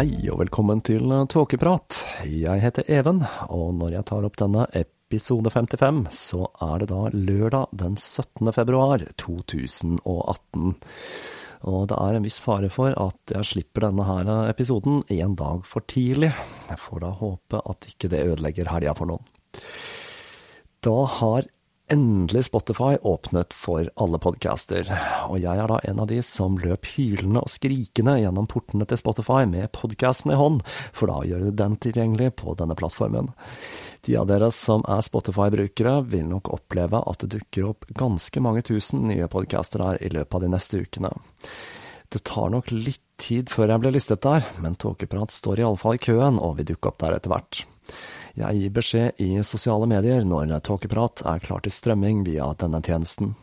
Hei og velkommen til Tåkeprat. Jeg heter Even, og når jeg tar opp denne episode 55, så er det da lørdag den 17. februar 2018. Og det er en viss fare for at jeg slipper denne her episoden en dag for tidlig. Jeg får da håpe at ikke det ødelegger helga for noen. Da har endelig Spotify åpnet for alle podcaster, og jeg er da en av de som løp hylende og skrikende gjennom portene til Spotify med podcasten i hånd, for da å gjøre den tilgjengelig på denne plattformen. De av dere som er Spotify-brukere, vil nok oppleve at det dukker opp ganske mange tusen nye podcaster her i løpet av de neste ukene. Det tar nok litt tid før jeg blir listet der, men Tåkeprat står iallfall i køen og vil dukke opp der etter hvert. Jeg gir beskjed i sosiale medier når Tåkeprat er klar til strømming via denne tjenesten.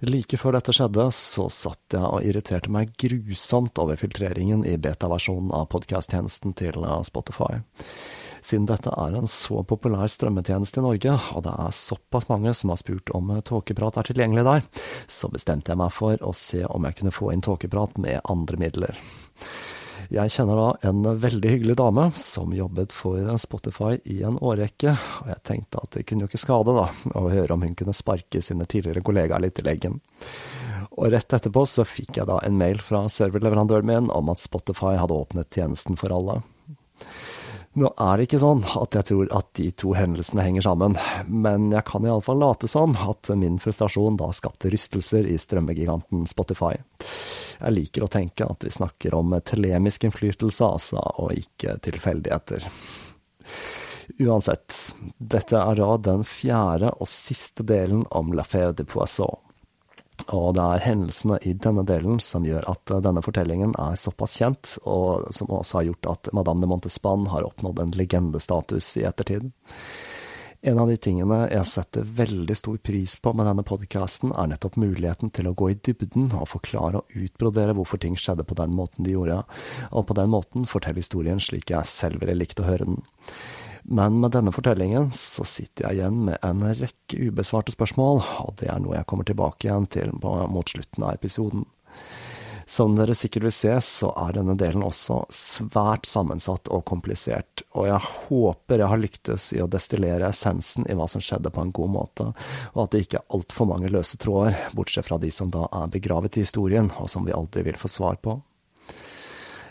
Like før dette skjedde, så satt jeg og irriterte meg grusomt over filtreringen i beta-versjonen av podkast-tjenesten til Spotify. Siden dette er en så populær strømmetjeneste i Norge, og det er såpass mange som har spurt om Tåkeprat er tilgjengelig der, så bestemte jeg meg for å se om jeg kunne få inn Tåkeprat med andre midler. Jeg kjenner da en veldig hyggelig dame som jobbet for Spotify i en årrekke, og jeg tenkte at det kunne jo ikke skade da, å høre om hun kunne sparke sine tidligere kollegaer litt i leggen. Og rett etterpå så fikk jeg da en mail fra serverleverandøren min om at Spotify hadde åpnet tjenesten for alle. Nå er det ikke sånn at jeg tror at de to hendelsene henger sammen, men jeg kan iallfall late som at min frustrasjon da skapte rystelser i strømmegiganten Spotify. Jeg liker å tenke at vi snakker om telemisk innflytelse, altså, og ikke tilfeldigheter. Uansett, dette er da den fjerde og siste delen om La Fée de Poisson. Og det er hendelsene i denne delen som gjør at denne fortellingen er såpass kjent, og som også har gjort at Madame de Montespan har oppnådd en legendestatus i ettertid. En av de tingene jeg setter veldig stor pris på med denne podkasten, er nettopp muligheten til å gå i dybden og forklare og utbrodere hvorfor ting skjedde på den måten de gjorde, og på den måten fortelle historien slik jeg selv ville likt å høre den. Men med denne fortellingen så sitter jeg igjen med en rekke ubesvarte spørsmål, og det er noe jeg kommer tilbake igjen til mot slutten av episoden. Som dere sikkert vil se, så er denne delen også svært sammensatt og komplisert, og jeg håper jeg har lyktes i å destillere essensen i hva som skjedde på en god måte, og at det ikke er altfor mange løse tråder, bortsett fra de som da er begravet i historien, og som vi aldri vil få svar på.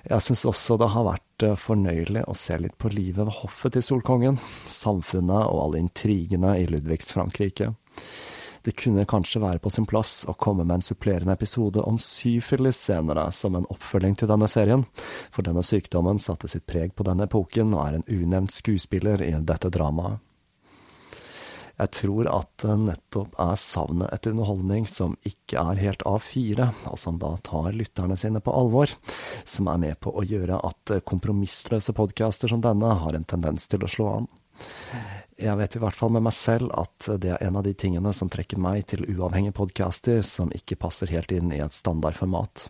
Jeg syns også det har vært eh, fornøyelig å se litt på livet ved hoffet til Solkongen, samfunnet og alle intrigene i Ludvigs Frankrike. Det kunne kanskje være på sin plass å komme med en supplerende episode om syfilis senere, som en oppfølging til denne serien, for denne sykdommen satte sitt preg på denne epoken og er en unevnt skuespiller i dette dramaet. Jeg tror at det nettopp er savnet etter underholdning som ikke er helt A4, og som da tar lytterne sine på alvor, som er med på å gjøre at kompromissløse podcaster som denne har en tendens til å slå an. Jeg vet i hvert fall med meg selv at det er en av de tingene som trekker meg til uavhengige podcaster som ikke passer helt inn i et standardformat.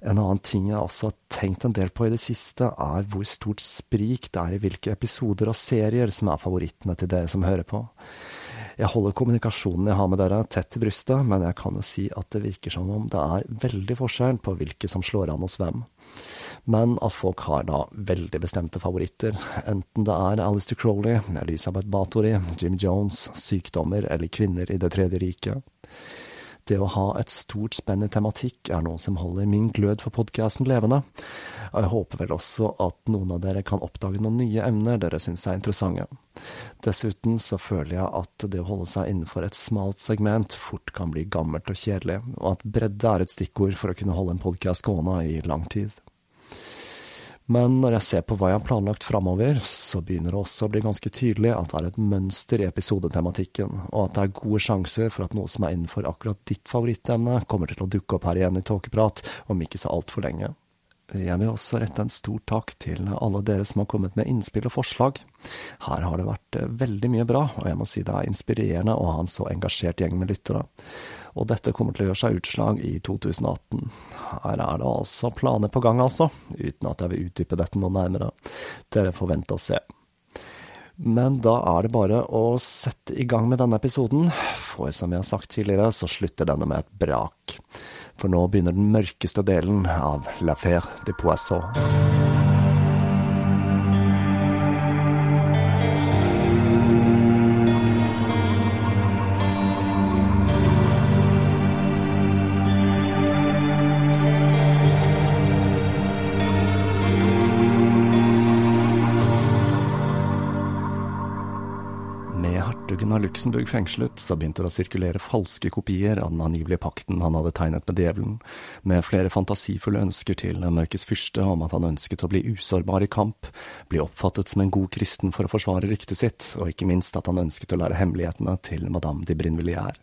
En annen ting jeg også har tenkt en del på i det siste, er hvor stort sprik det er i hvilke episoder og serier som er favorittene til dere som hører på. Jeg holder kommunikasjonen jeg har med dere tett til brystet, men jeg kan jo si at det virker som om det er veldig forskjell på hvilke som slår an hos hvem. Men at folk har da veldig bestemte favoritter, enten det er Alistair Crowley, Elisabeth Bathory, Jim Jones, sykdommer eller kvinner i Det tredje riket. Det å ha et stort spenn i tematikk er noe som holder min glød for podkasten levende, og jeg håper vel også at noen av dere kan oppdage noen nye emner dere syns er interessante. Dessuten så føler jeg at det å holde seg innenfor et smalt segment fort kan bli gammelt og kjedelig, og at bredde er et stikkord for å kunne holde en podkast gående i lang tid. Men når jeg ser på hva jeg har planlagt framover, så begynner det også å bli ganske tydelig at det er et mønster i episodetematikken, og at det er gode sjanser for at noe som er innenfor akkurat ditt favorittemne, kommer til å dukke opp her igjen i Tåkeprat om ikke så altfor lenge. Jeg vil også rette en stor takk til alle dere som har kommet med innspill og forslag. Her har det vært eh, veldig mye bra, og jeg må si det er inspirerende å ha en så engasjert gjeng med lyttere. Og dette kommer til å gjøre seg utslag i 2018. Her er det altså planer på gang, altså, uten at jeg vil utdype dette noe nærmere. Dere får vente og se. Men da er det bare å sette i gang med denne episoden, for som jeg har sagt tidligere, så slutter denne med et brak for nå begynner den mørkeste delen av La Faire de Poisson. Luxembourg fengslet, så begynte det å sirkulere falske kopier av den angivelige pakten han hadde tegnet med djevelen, med flere fantasifulle ønsker til Mørkets fyrste om at han ønsket å bli usårbar i kamp, bli oppfattet som en god kristen for å forsvare ryktet sitt, og ikke minst at han ønsket å lære hemmelighetene til madame de Brinvilliers.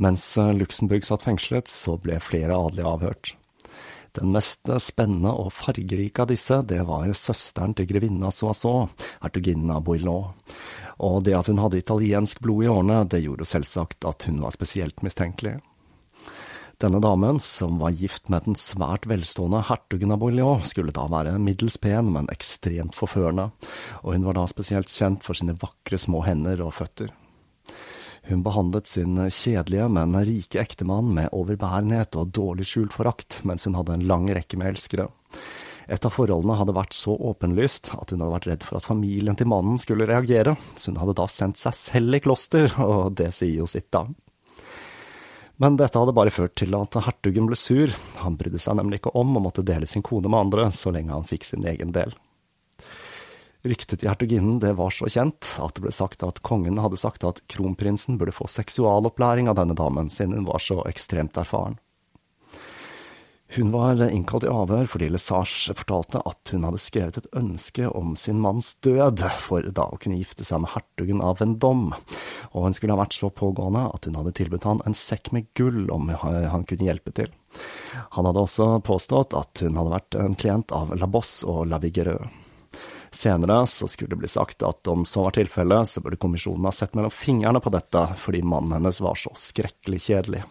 Mens Luxembourg satt fengslet, så ble flere adelige avhørt. Den mest spennende og fargerike av disse, det var søsteren til grevinna Soissons, hertuginnen av Boillon. Og det at hun hadde italiensk blod i årene, det gjorde selvsagt at hun var spesielt mistenkelig. Denne damen, som var gift med den svært velstående hertugen av Boillon, skulle da være middels pen, men ekstremt forførende, og hun var da spesielt kjent for sine vakre små hender og føtter. Hun behandlet sin kjedelige, men rike ektemann med overbærenhet og dårlig skjult forakt, mens hun hadde en lang rekke med elskere. Et av forholdene hadde vært så åpenlyst at hun hadde vært redd for at familien til mannen skulle reagere, så hun hadde da sendt seg selv i kloster, og det sier jo sitt, da. Men dette hadde bare ført til at hertugen ble sur, han brydde seg nemlig ikke om å måtte dele sin kone med andre så lenge han fikk sin egen del. Ryktet til hertuginnen det var så kjent at det ble sagt at kongen hadde sagt at kronprinsen burde få seksualopplæring av denne damen, siden hun var så ekstremt erfaren. Hun var innkalt i avhør fordi Lesage fortalte at hun hadde skrevet et ønske om sin manns død, for da å kunne gifte seg med hertugen av Vendôme, og hun skulle ha vært så pågående at hun hadde tilbudt han en sekk med gull om han kunne hjelpe til. Han hadde også påstått at hun hadde vært en klient av La Bosse og La Vigereux. Senere så skulle det bli sagt at om så var tilfellet, så burde kommisjonen ha sett mellom fingrene på dette, fordi mannen hennes var så skrekkelig kjedelig.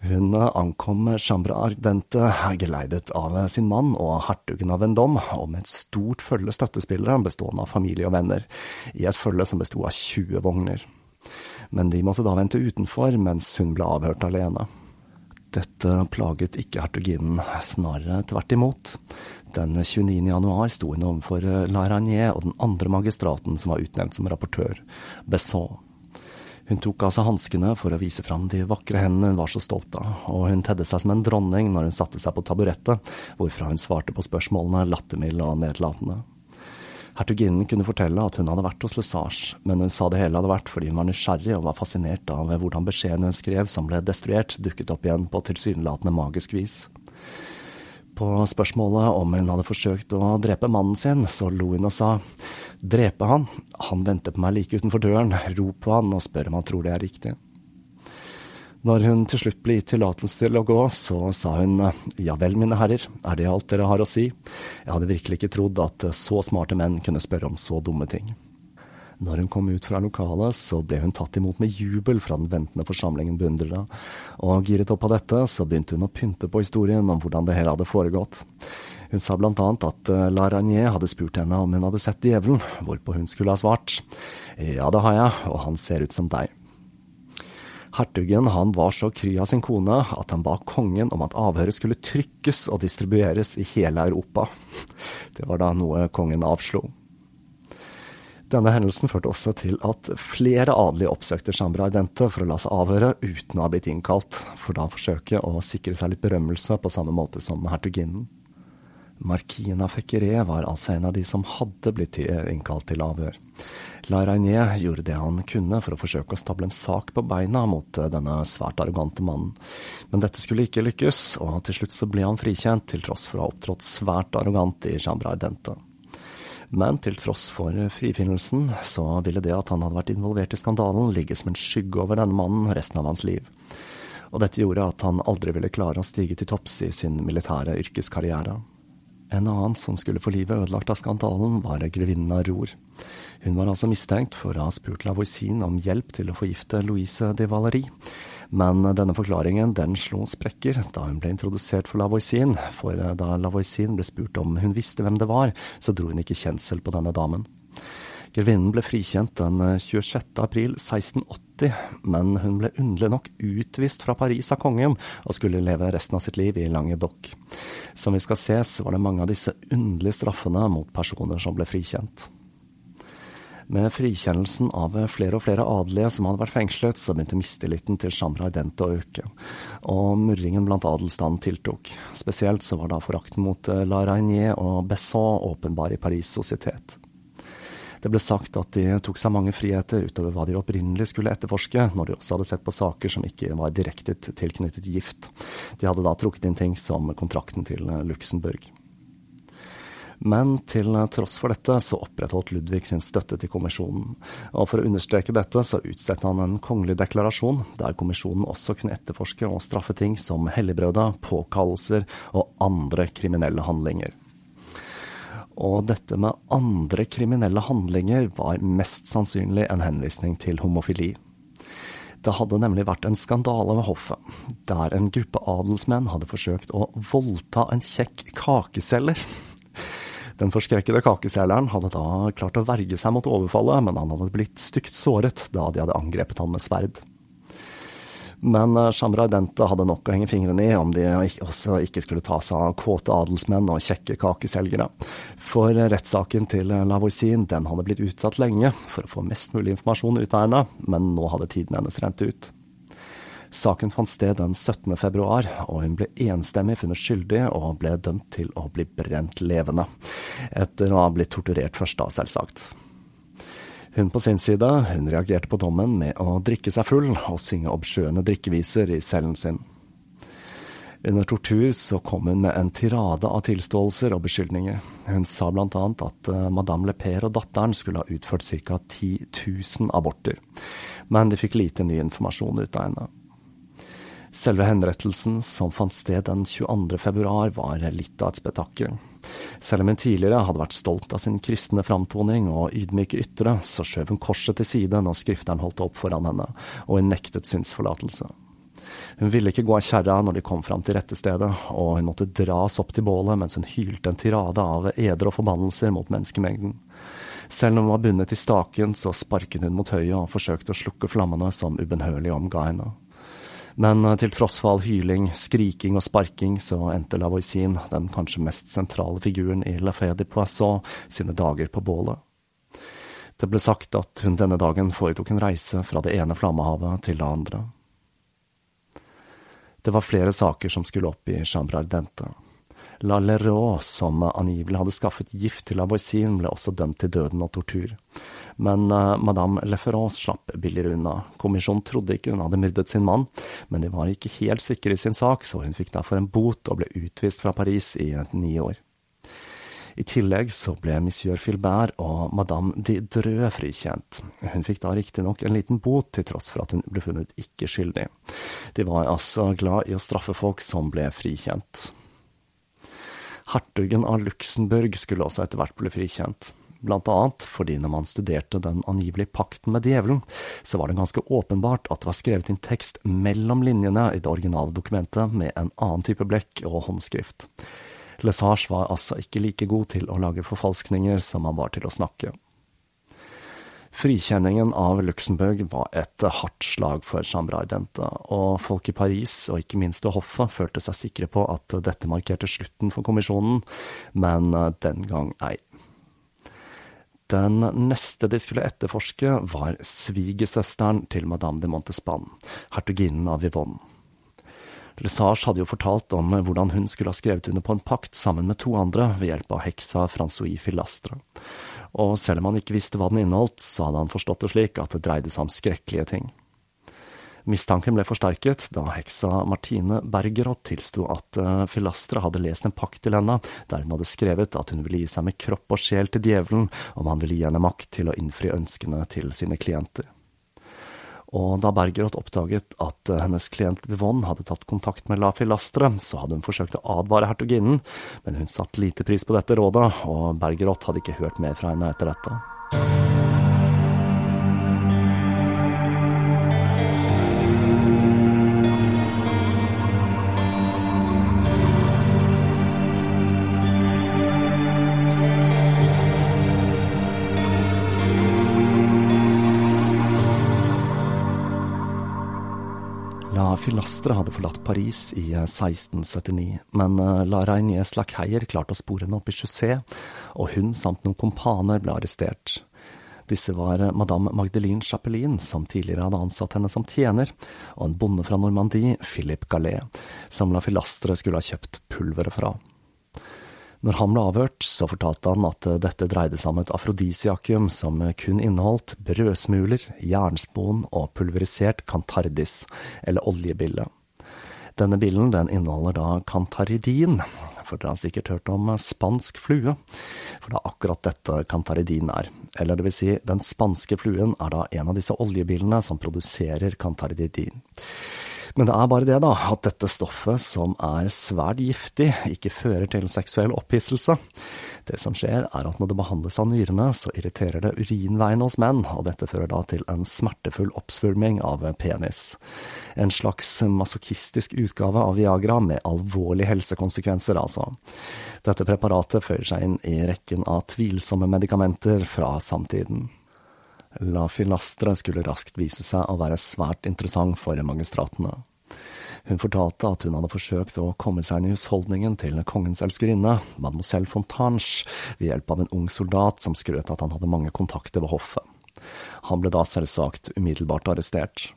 Hun ankom Chambra Ardente geleidet av sin mann og hertugen av Vendôme, og med et stort følge støttespillere bestående av familie og venner, i et følge som besto av 20 vogner. Men de måtte da vente utenfor mens hun ble avhørt alene. Dette plaget ikke hertuginnen, snarere tvert imot. Den 29. januar sto hun overfor Laranier og den andre magistraten som var utnevnt som rapportør, Besson. Hun tok av seg hanskene for å vise fram de vakre hendene hun var så stolt av, og hun tedde seg som en dronning når hun satte seg på taburettet, hvorfra hun svarte på spørsmålene lattermild og nedlatende. Hertuginnen kunne fortelle at hun hadde vært hos Lesage, men hun sa det hele hadde vært fordi hun var nysgjerrig og var fascinert av hvordan beskjeden hun skrev som ble destruert, dukket opp igjen på tilsynelatende magisk vis. På spørsmålet om hun hadde forsøkt å drepe mannen sin, så lo hun og sa drepe han, han venter på meg like utenfor døren, rop på han og spør om han tror det er riktig. Når hun til slutt ble gitt tillatelse til å gå, så sa hun ja vel, mine herrer, er det alt dere har å si? Jeg hadde virkelig ikke trodd at så smarte menn kunne spørre om så dumme ting. Når hun kom ut fra lokalet, så ble hun tatt imot med jubel fra den ventende forsamlingen beundrere, og giret opp av dette, så begynte hun å pynte på historien om hvordan det hele hadde foregått. Hun sa blant annet at eh, La Ragnier hadde spurt henne om hun hadde sett djevelen, hvorpå hun skulle ha svart ja, det har jeg, og han ser ut som deg. Hertugen han var så kry av sin kone at han ba kongen om at avhøret skulle trykkes og distribueres i hele Europa. Det var da noe kongen avslo. Denne hendelsen førte også til at flere adelige oppsøkte Chambra Ardente for å la seg avhøre uten å ha blitt innkalt, for da å forsøke å sikre seg litt berømmelse på samme måte som hertuginnen. Markina Fekkeré var altså en av de som hadde blitt innkalt til avhør. La Reinier gjorde det han kunne for å forsøke å stable en sak på beina mot eh, denne svært arrogante mannen, men dette skulle ikke lykkes, og til slutt så ble han frikjent, til tross for å ha opptrådt svært arrogant i Chambra Ardente. Men til tross for frifinnelsen, så ville det at han hadde vært involvert i skandalen, ligge som en skygge over denne mannen resten av hans liv. Og dette gjorde at han aldri ville klare å stige til topps i sin militære yrkeskarriere. En annen som skulle få livet ødelagt av skandalen, var grevinnen Ror. Hun var altså mistenkt for å ha spurt Lavoisin om hjelp til å forgifte Louise de Valerie. Men denne forklaringen den slo sprekker da hun ble introdusert for Lavoisin, for da Lavoisin ble spurt om hun visste hvem det var, så dro hun ikke kjensel på denne damen. Grevinnen ble frikjent den 26. april 1680, men hun ble underlig nok utvist fra Paris av kongen og skulle leve resten av sitt liv i Languedoc. Som vi skal se, så var det mange av disse underlige straffene mot personer som ble frikjent. Med frikjennelsen av flere og flere adelige som hadde vært fengslet, så begynte mistilliten til Chambre Dente å øke, og murringen blant adelsstanden tiltok. Spesielt så var da forakten mot La Reinier og Besson åpenbar i Paris sosietet. Det ble sagt at de tok seg mange friheter utover hva de opprinnelig skulle etterforske, når de også hadde sett på saker som ikke var direkte tilknyttet gift. De hadde da trukket inn ting som kontrakten til Luxembourg. Men til tross for dette så opprettholdt Ludvig sin støtte til kommisjonen, og for å understreke dette så utstedte han en kongelig deklarasjon, der kommisjonen også kunne etterforske og straffe ting som helligbrøda, påkallelser og andre kriminelle handlinger. Og dette med andre kriminelle handlinger var mest sannsynlig en henvisning til homofili. Det hadde nemlig vært en skandale ved hoffet, der en gruppe adelsmenn hadde forsøkt å voldta en kjekk kakeselger. Den forskrekkede kakeselgeren hadde da klart å verge seg mot overfallet, men han hadde blitt stygt såret da de hadde angrepet han med sverd. Men Shamra Dente hadde nok å henge fingrene i om de også ikke skulle ta seg av kåte adelsmenn og kjekke kakeselgere. For rettssaken til Lavoisin den hadde blitt utsatt lenge for å få mest mulig informasjon ut av henne, men nå hadde tiden hennes rent ut. Saken fant sted den 17. februar, og hun ble enstemmig funnet skyldig og ble dømt til å bli brent levende. Etter å ha blitt torturert først, da, selvsagt. Hun på sin side, hun reagerte på dommen med å drikke seg full og synge obskjøne drikkeviser i cellen sin. Under tortur så kom hun med en tirade av tilståelser og beskyldninger. Hun sa annet at uh, madame Le Père og datteren skulle ha utført ca. 10 000 aborter, men de fikk lite ny informasjon ut av henne. Selve henrettelsen, som fant sted den 22. februar, var litt av et spetakkel. Selv om hun tidligere hadde vært stolt av sin kristne framtoning og ydmyke ytre, så skjøv hun korset til side når skrifteren holdt opp foran henne, og hun nektet synsforlatelse. Hun ville ikke gå av kjerra når de kom fram til rettestedet, og hun måtte dras opp til bålet mens hun hylte en tirade av eder og forbannelser mot menneskemengden. Selv om hun var bundet til staken, så sparket hun mot høyet og forsøkte å slukke flammene som ubønnhørlig omga henne. Men eh, til tross for all hyling, skriking og sparking, så endte Lavoisin, den kanskje mest sentrale figuren i La Fée de Poisson, sine dager på bålet. Det ble sagt at hun denne dagen foretok en reise fra det ene flammehavet til det andre. Det var flere saker som skulle opp i Chambre Ardente. La Leroux, som angivelig hadde skaffet gift til Lavoisin, ble også dømt til døden og tortur. Men uh, madame Leferance slapp billigere unna. Kommisjonen trodde ikke hun hadde myrdet sin mann, men de var ikke helt sikre i sin sak, så hun fikk derfor en bot og ble utvist fra Paris i ni år. I tillegg så ble monsieur Filbert og madame de Dreux frikjent. Hun fikk da riktignok en liten bot, til tross for at hun ble funnet ikke skyldig. De var altså glad i å straffe folk som ble frikjent. Hertugen av Luxembourg skulle også etter hvert bli frikjent. Blant annet fordi når man studerte den angivelige pakten med djevelen, så var det ganske åpenbart at det var skrevet inn tekst mellom linjene i det originale dokumentet med en annen type blekk og håndskrift. Lesage var altså ikke like god til å lage forfalskninger som han var til å snakke. Frikjenningen av Luxembourg var et hardt slag for Chambre Ardente, og folk i Paris, og ikke minst ved hoffet, følte seg sikre på at dette markerte slutten for kommisjonen, men den gang ei. Den neste de skulle etterforske, var svigersøsteren til madame de Montespan, hertuginnen av Vivonne. Lesage hadde jo fortalt om hvordan hun skulle ha skrevet under på en pakt sammen med to andre ved hjelp av heksa Francois Filastre og selv om han ikke visste hva den inneholdt, så hadde han forstått det slik at det dreide seg om skrekkelige ting. Mistanken ble forsterket da heksa Martine Bergerot tilsto at Filastra hadde lest en pakt til henne, der hun hadde skrevet at hun ville gi seg med kropp og sjel til djevelen om han ville gi henne makt til å innfri ønskene til sine klienter og da Bergerot oppdaget at eh, hennes klient Vivonne hadde tatt kontakt med La Filastre, så hadde hun forsøkt å advare hertuginnen, men hun satte lite pris på dette rådet, og Bergerot hadde ikke hørt mer fra henne etter dette. Filastre hadde forlatt Paris i 1679, eh, men eh, La Reiniers lakeier klarte å spore henne opp i Chaussée, og hun samt noen kompaner ble arrestert. Disse var eh, madame Magdalene Chapelin, som tidligere hadde ansatt henne som tjener, og en bonde fra Normandie, Philippe Gallet, som La Filastre skulle ha kjøpt pulveret fra. Når han ble avhørt, så fortalte han at dette dreide seg om et afrodisiakum som kun inneholdt brødsmuler, jernspon og pulverisert cantardis, eller oljebille. Denne billen den inneholder da cantaridin, for dere har sikkert hørt om spansk flue, for det er akkurat dette cantaridin er. Eller det vil si, den spanske fluen er da en av disse oljebillene som produserer cantaridin. Men det er bare det, da, at dette stoffet, som er svært giftig, ikke fører til seksuell opphisselse. Det som skjer, er at når det behandles av nyrene, så irriterer det urinveiene hos menn, og dette fører da til en smertefull oppsvulming av penis. En slags masochistisk utgave av Viagra med alvorlige helsekonsekvenser, altså. Dette preparatet føyer seg inn i rekken av tvilsomme medikamenter fra samtiden. La Filastre skulle raskt vise seg å være svært interessant for magistratene. Hun fortalte at hun hadde forsøkt å komme seg inn i husholdningen til kongens elskerinne, mademoiselle Fontange, ved hjelp av en ung soldat som skrøt at han hadde mange kontakter ved hoffet. Han ble da selvsagt umiddelbart arrestert.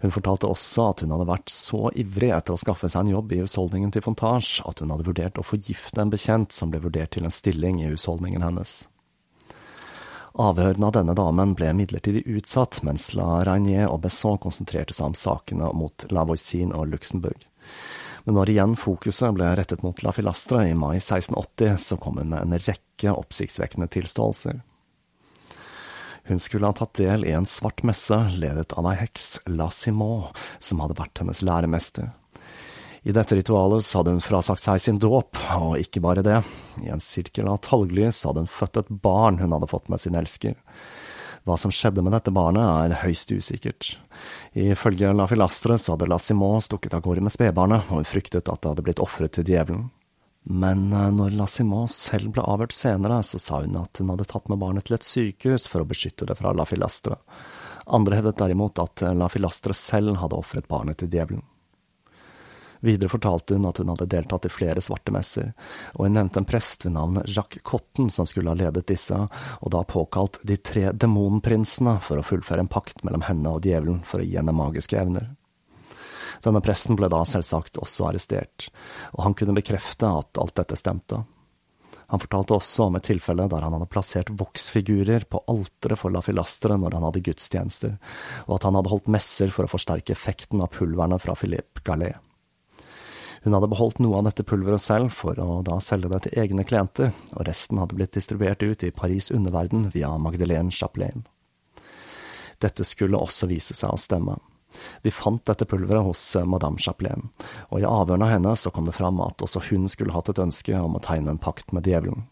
Hun fortalte også at hun hadde vært så ivrig etter å skaffe seg en jobb i husholdningen til Fontage at hun hadde vurdert å forgifte en bekjent som ble vurdert til en stilling i husholdningen hennes. Avhørene av denne damen ble midlertidig utsatt, mens La Reinier og Besson konsentrerte seg om sakene mot La Voisin og Luxembourg. Men når igjen fokuset ble rettet mot La Filastre i mai 1680, så kom hun med en rekke oppsiktsvekkende tilståelser. Hun skulle ha tatt del i en svart messe ledet av ei heks, La Simon, som hadde vært hennes læremester. I dette ritualet hadde hun frasagt seg sin dåp, og ikke bare det. I en sirkel av talglys hadde hun født et barn hun hadde fått med sin elsker. Hva som skjedde med dette barnet, er høyst usikkert. Ifølge La Filastre så hadde La Simon stukket av gårde med spedbarnet, og hun fryktet at det hadde blitt ofret til djevelen. Men eh, når La Simon selv ble avhørt senere, så sa hun at hun hadde tatt med barnet til et sykehus for å beskytte det fra La Filastre. Andre hevdet derimot at La Filastre selv hadde ofret barnet til djevelen. Videre fortalte hun at hun hadde deltatt i flere svarte messer, og hun nevnte en prest ved navn Jacques Cotten som skulle ha ledet disse, og da påkalt de tre demonprinsene for å fullføre en pakt mellom henne og djevelen for å gi henne magiske evner. Denne presten ble da selvsagt også arrestert, og han kunne bekrefte at alt dette stemte. Han fortalte også om et tilfelle der han hadde plassert voksfigurer på alteret for La Filastre når han hadde gudstjenester, og at han hadde holdt messer for å forsterke effekten av pulverne fra Philippe Gallet. Hun hadde beholdt noe av dette pulveret selv for å da selge det til egne klienter, og resten hadde blitt distribuert ut i Paris' underverden via Magdalene Chapelain. Dette skulle også vise seg å stemme. Vi fant dette pulveret hos eh, madame Chapelain, og i avhørene av henne så kom det fram at også hun skulle hatt et ønske om å tegne en pakt med djevelen.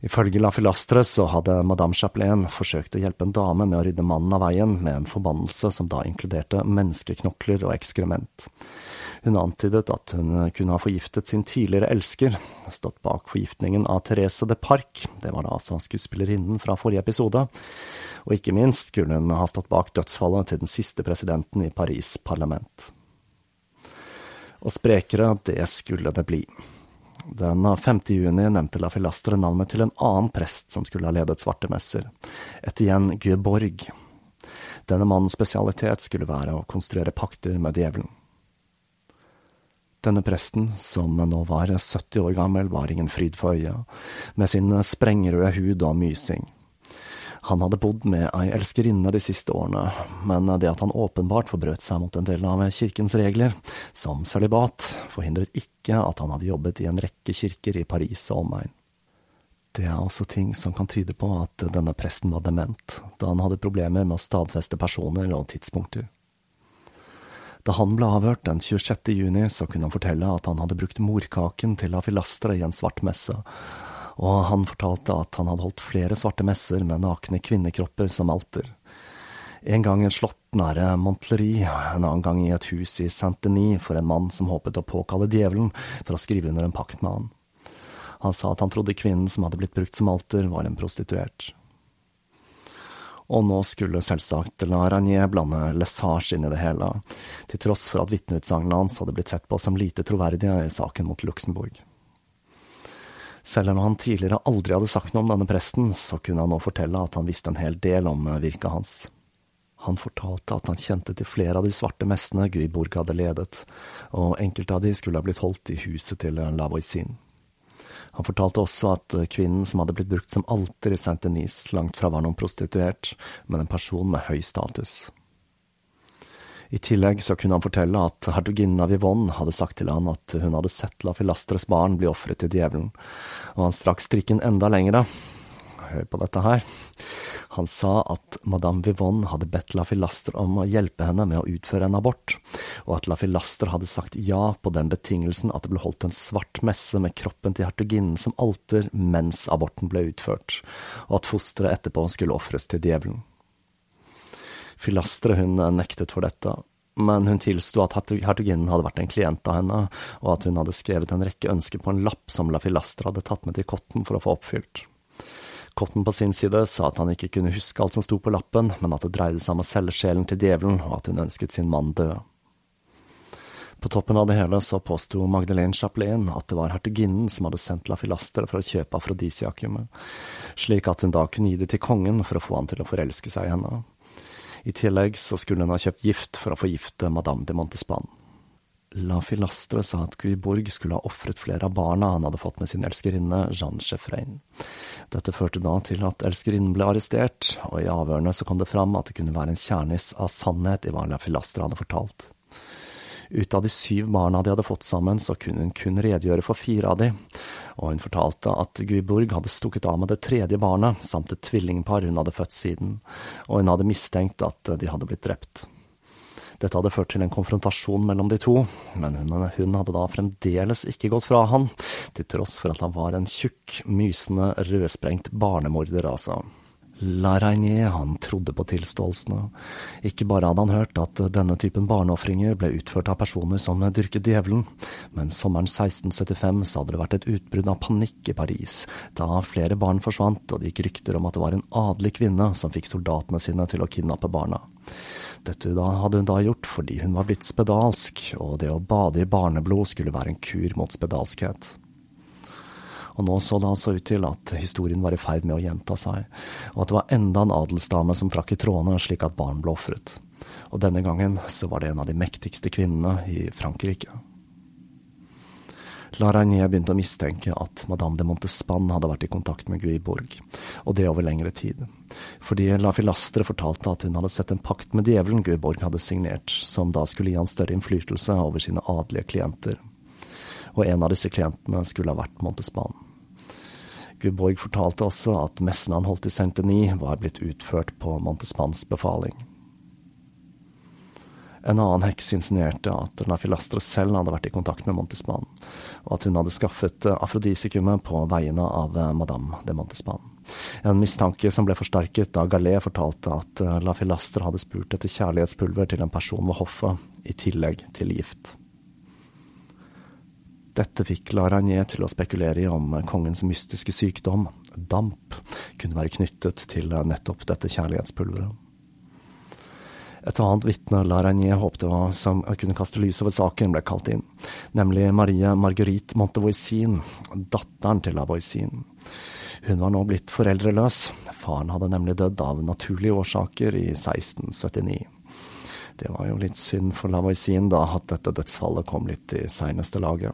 Ifølge La Filastre så hadde madame Chapelain forsøkt å hjelpe en dame med å rydde mannen av veien med en forbannelse som da inkluderte menneskeknokler og ekskrement. Hun antydet at hun kunne ha forgiftet sin tidligere elsker, stått bak forgiftningen av Therese de Parc, det var da altså skuespillerinnen fra forrige episode, og ikke minst skulle hun ha stått bak dødsfallet til den siste presidenten i Paris parlament. Og sprekere, det skulle det bli. Den 5. juni nevnte La Filastre navnet til en annen prest som skulle ha ledet svartemesser, Etienne Gueborg. Denne mannens spesialitet skulle være å konstruere pakter med djevelen. Denne presten, som nå var 70 år gammel, var ingen fryd for øyet, med sin sprengrøde hud og mysing. Han hadde bodd med ei elskerinne de siste årene, men det at han åpenbart forbrøt seg mot en del av kirkens regler, som sølibat, forhindret ikke at han hadde jobbet i en rekke kirker i Paris og omegn. Det er også ting som kan tyde på at denne presten var dement, da han hadde problemer med å stadfeste personer og tidspunkter. Da han ble avhørt den 26. juni, så kunne han fortelle at han hadde brukt morkaken til Afilastre i en svart messe, og han fortalte at han hadde holdt flere svarte messer med nakne kvinnekropper som alter. En gang i et slott nære Montlery, en annen gang i et hus i Saint-Denis for en mann som håpet å påkalle djevelen for å skrive under en pakt med han. Han sa at han trodde kvinnen som hadde blitt brukt som alter, var en prostituert. Og nå skulle selvsagt La Ranier blande Lesage inn i det hele, til tross for at vitneutsagnene hans hadde blitt sett på som lite troverdige i saken mot Luxembourg. Selv om han tidligere aldri hadde sagt noe om denne presten, så kunne han nå fortelle at han visste en hel del om eh, virket hans. Han fortalte at han kjente til flere av de svarte messene Guibourg hadde ledet, og enkelte av de skulle ha blitt holdt i huset til Lavoisin. Han fortalte også at eh, kvinnen som hadde blitt brukt som alter i Saint-Denis, langt fra var noen prostituert, men en person med høy status. I tillegg så kunne han fortelle at hertuginnen av Yvonne hadde sagt til han at hun hadde sett La Filastres barn bli ofret til djevelen, og han strakk strikken enda lengre. Hør på dette her. Han sa at madame Vivonne hadde bedt La Filastre om å hjelpe henne med å utføre en abort, og at La Filastre hadde sagt ja på den betingelsen at det ble holdt en svart messe med kroppen til hertuginnen som alter mens aborten ble utført, og at fosteret etterpå skulle ofres til djevelen. Filastre hun nektet for dette, men hun tilsto at hertuginnen hadde vært en klient av henne, og at hun hadde skrevet en rekke ønsker på en lapp som La Filastre hadde tatt med til Cotton for å få oppfylt. Cotton på sin side sa at han ikke kunne huske alt som sto på lappen, men at det dreide seg om å selge sjelen til djevelen, og at hun ønsket sin mann død. På toppen av det hele så påsto Magdalene Chaplin at det var hertuginnen som hadde sendt La Filastre for å kjøpe afrodisiakumet, slik at hun da kunne gi det til kongen for å få han til å forelske seg i henne. I tillegg så skulle hun ha kjøpt gift for å forgifte madame de Montespan. La Filastre sa at Guiborg skulle ha ofret flere av barna han hadde fått med sin elskerinne Jeanne Chefrein. Dette førte da til at elskerinnen ble arrestert, og i avhørene så kom det fram at det kunne være en kjernis av sannhet i hva La Filastre hadde fortalt. Ut av de syv barna de hadde fått sammen, så kunne hun kun redegjøre for fire av de, og hun fortalte at Guiborg hadde stukket av med det tredje barnet, samt et tvillingpar hun hadde født siden, og hun hadde mistenkt at de hadde blitt drept. Dette hadde ført til en konfrontasjon mellom de to, men hun, hun, hadde da fremdeles ikke gått fra han, til tross for at han var en tjukk, mysende, rødsprengt barnemorder, altså. La Reinier, han trodde på tilståelsene. Ikke bare hadde han hørt at denne typen barneofringer ble utført av personer som dyrket djevelen, men sommeren 1675 så hadde det vært et utbrudd av panikk i Paris, da flere barn forsvant, og det gikk rykter om at det var en adelig kvinne som fikk soldatene sine til å kidnappe barna. Dette hadde hun da gjort fordi hun var blitt spedalsk, og det å bade i barneblod skulle være en kur mot spedalskhet og nå så det altså ut til at historien var i ferd med å gjenta seg, og at det var enda en adelsdame som trakk i trådene slik at barn ble ofret. Og denne gangen så var det en av de mektigste kvinnene i Frankrike. La Rainier begynte å mistenke at madame de Montespan hadde vært i kontakt med Guiborg, og det over lengre tid. Fordi La Filastre fortalte at hun hadde sett en pakt med djevelen Guiborg hadde signert, som da skulle gi han større innflytelse over sine adelige klienter. Og en av disse klientene skulle ha vært Montespan. Guiborg fortalte også at messen han holdt i Saint-Denis var blitt utført på Montespans befaling. En annen heks insinuerte at La Filastre selv hadde vært i kontakt med Montespan, og at hun hadde skaffet afrodisikumet på vegne av madame de Montespan. En mistanke som ble forsterket da Gallet fortalte at La Filastre hadde spurt etter kjærlighetspulver til en person ved hoffet, i tillegg til gift. Dette fikk La til å spekulere i om kongens mystiske sykdom, damp, kunne være knyttet til nettopp dette kjærlighetspulveret. Et annet vitne La håpte var, som kunne kaste lys over saken, ble kalt inn, nemlig Marie Marguerite Montevoisin, datteren til Lavoisin. Hun var nå blitt foreldreløs, faren hadde nemlig dødd av naturlige årsaker i 1679. Det var jo litt synd for Lavoisin da at dette dødsfallet kom litt i seineste laget.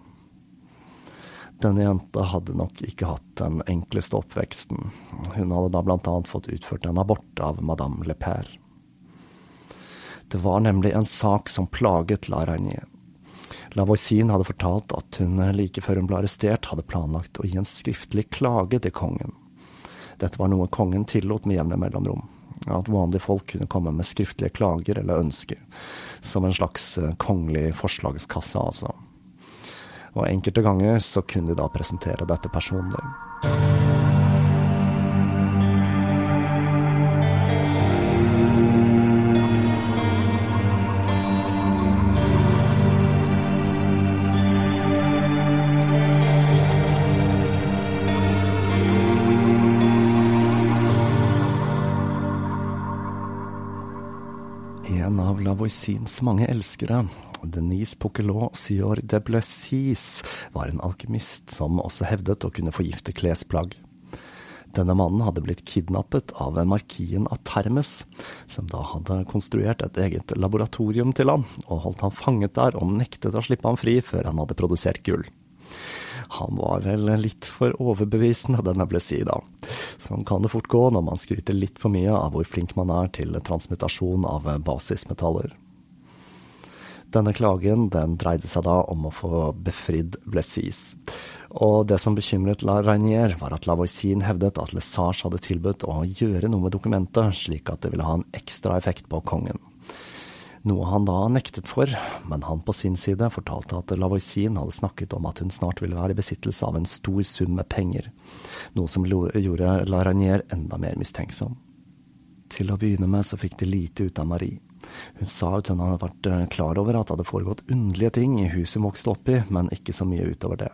Denne jenta hadde nok ikke hatt den enkleste oppveksten. Hun hadde da blant annet fått utført en abort av madame Le Père. Det var nemlig en sak som plaget La Reinier. Lavoisin hadde fortalt at hun like før hun ble arrestert, hadde planlagt å gi en skriftlig klage til kongen. Dette var noe kongen tillot med jevne mellomrom. At vanlige folk kunne komme med skriftlige klager eller ønsker. Som en slags eh, kongelig forslagskasse, altså. Og enkelte ganger så kunne de da presentere dette personlig. En av Lavoisins mange elskere, Denise Poquelot Sior de Blessis, var en alkymist som også hevdet å kunne forgifte klesplagg. Denne mannen hadde blitt kidnappet av markien av Termes, som da hadde konstruert et eget laboratorium til han, og holdt han fanget der og nektet å slippe ham fri før han hadde produsert gull. Han var vel litt for overbevisende, denne Blessis, da. Sånn kan det fort gå når man skryter litt for mye av hvor flink man er til transmutasjon av basismetaller. Denne klagen den dreide seg da om å få befridd Blessis. Og det som bekymret La Reinier, var at Lavoisin hevdet at Lesage hadde tilbudt å gjøre noe med dokumentet, slik at det ville ha en ekstra effekt på kongen. Noe han da nektet for, men han på sin side fortalte at Lavoisin hadde snakket om at hun snart ville være i besittelse av en stor sum med penger, noe som gjorde La Reinier enda mer mistenksom. Til å begynne med så fikk de lite ut av Marie. Hun sa at hun hadde vært eh, klar over at det hadde foregått underlige ting i huset hun vokste opp i, men ikke så mye utover det.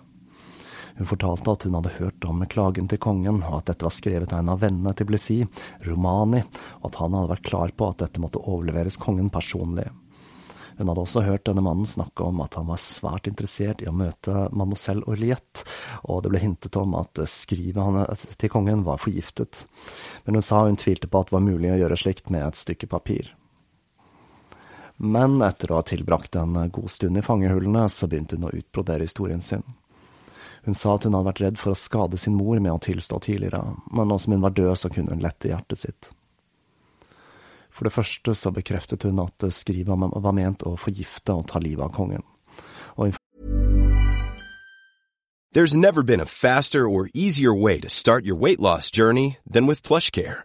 Hun fortalte at hun hadde hørt om klagen til kongen, og at dette var skrevet av en av vennene til Blessis, Romani, og at han hadde vært klar på at dette måtte overleveres kongen personlig. Hun hadde også hørt denne mannen snakke om at han var svært interessert i å møte mademoiselle Orliette, og det ble hintet om at skrivet til kongen var forgiftet. Men hun sa hun tvilte på at det var mulig å gjøre slikt med et stykke papir. Men etter å ha tilbrakt en god stund i fangehullene, så begynte hun å utbrodere historien sin. Hun sa at hun hadde vært redd for å skade sin mor med å tilstå tidligere, men nå som hun var død, så kunne hun lette hjertet sitt. For det første så bekreftet hun at skrivet var ment å forgifte og ta livet av kongen. There's never been a faster or easier way to start your weight loss journey than with PlushCare.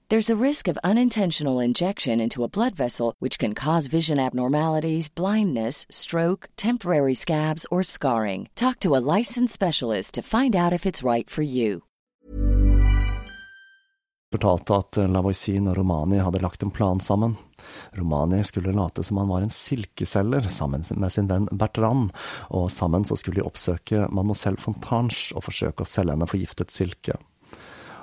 There's a risk of unintentional injection into a blood vessel, which can cause vision abnormalities, blindness, stroke, temporary scabs, or scarring. Talk to a licensed specialist to find out if it's right for you. fortalte at Lavoisin og Romani hadde lagt en plan sammen. Romani skulle late som han var en silkeselger sammen med sin venn Bertrand, og sammen så skulle de oppsøke mademoiselle Fontange og forsøke å selge henne forgiftet silke.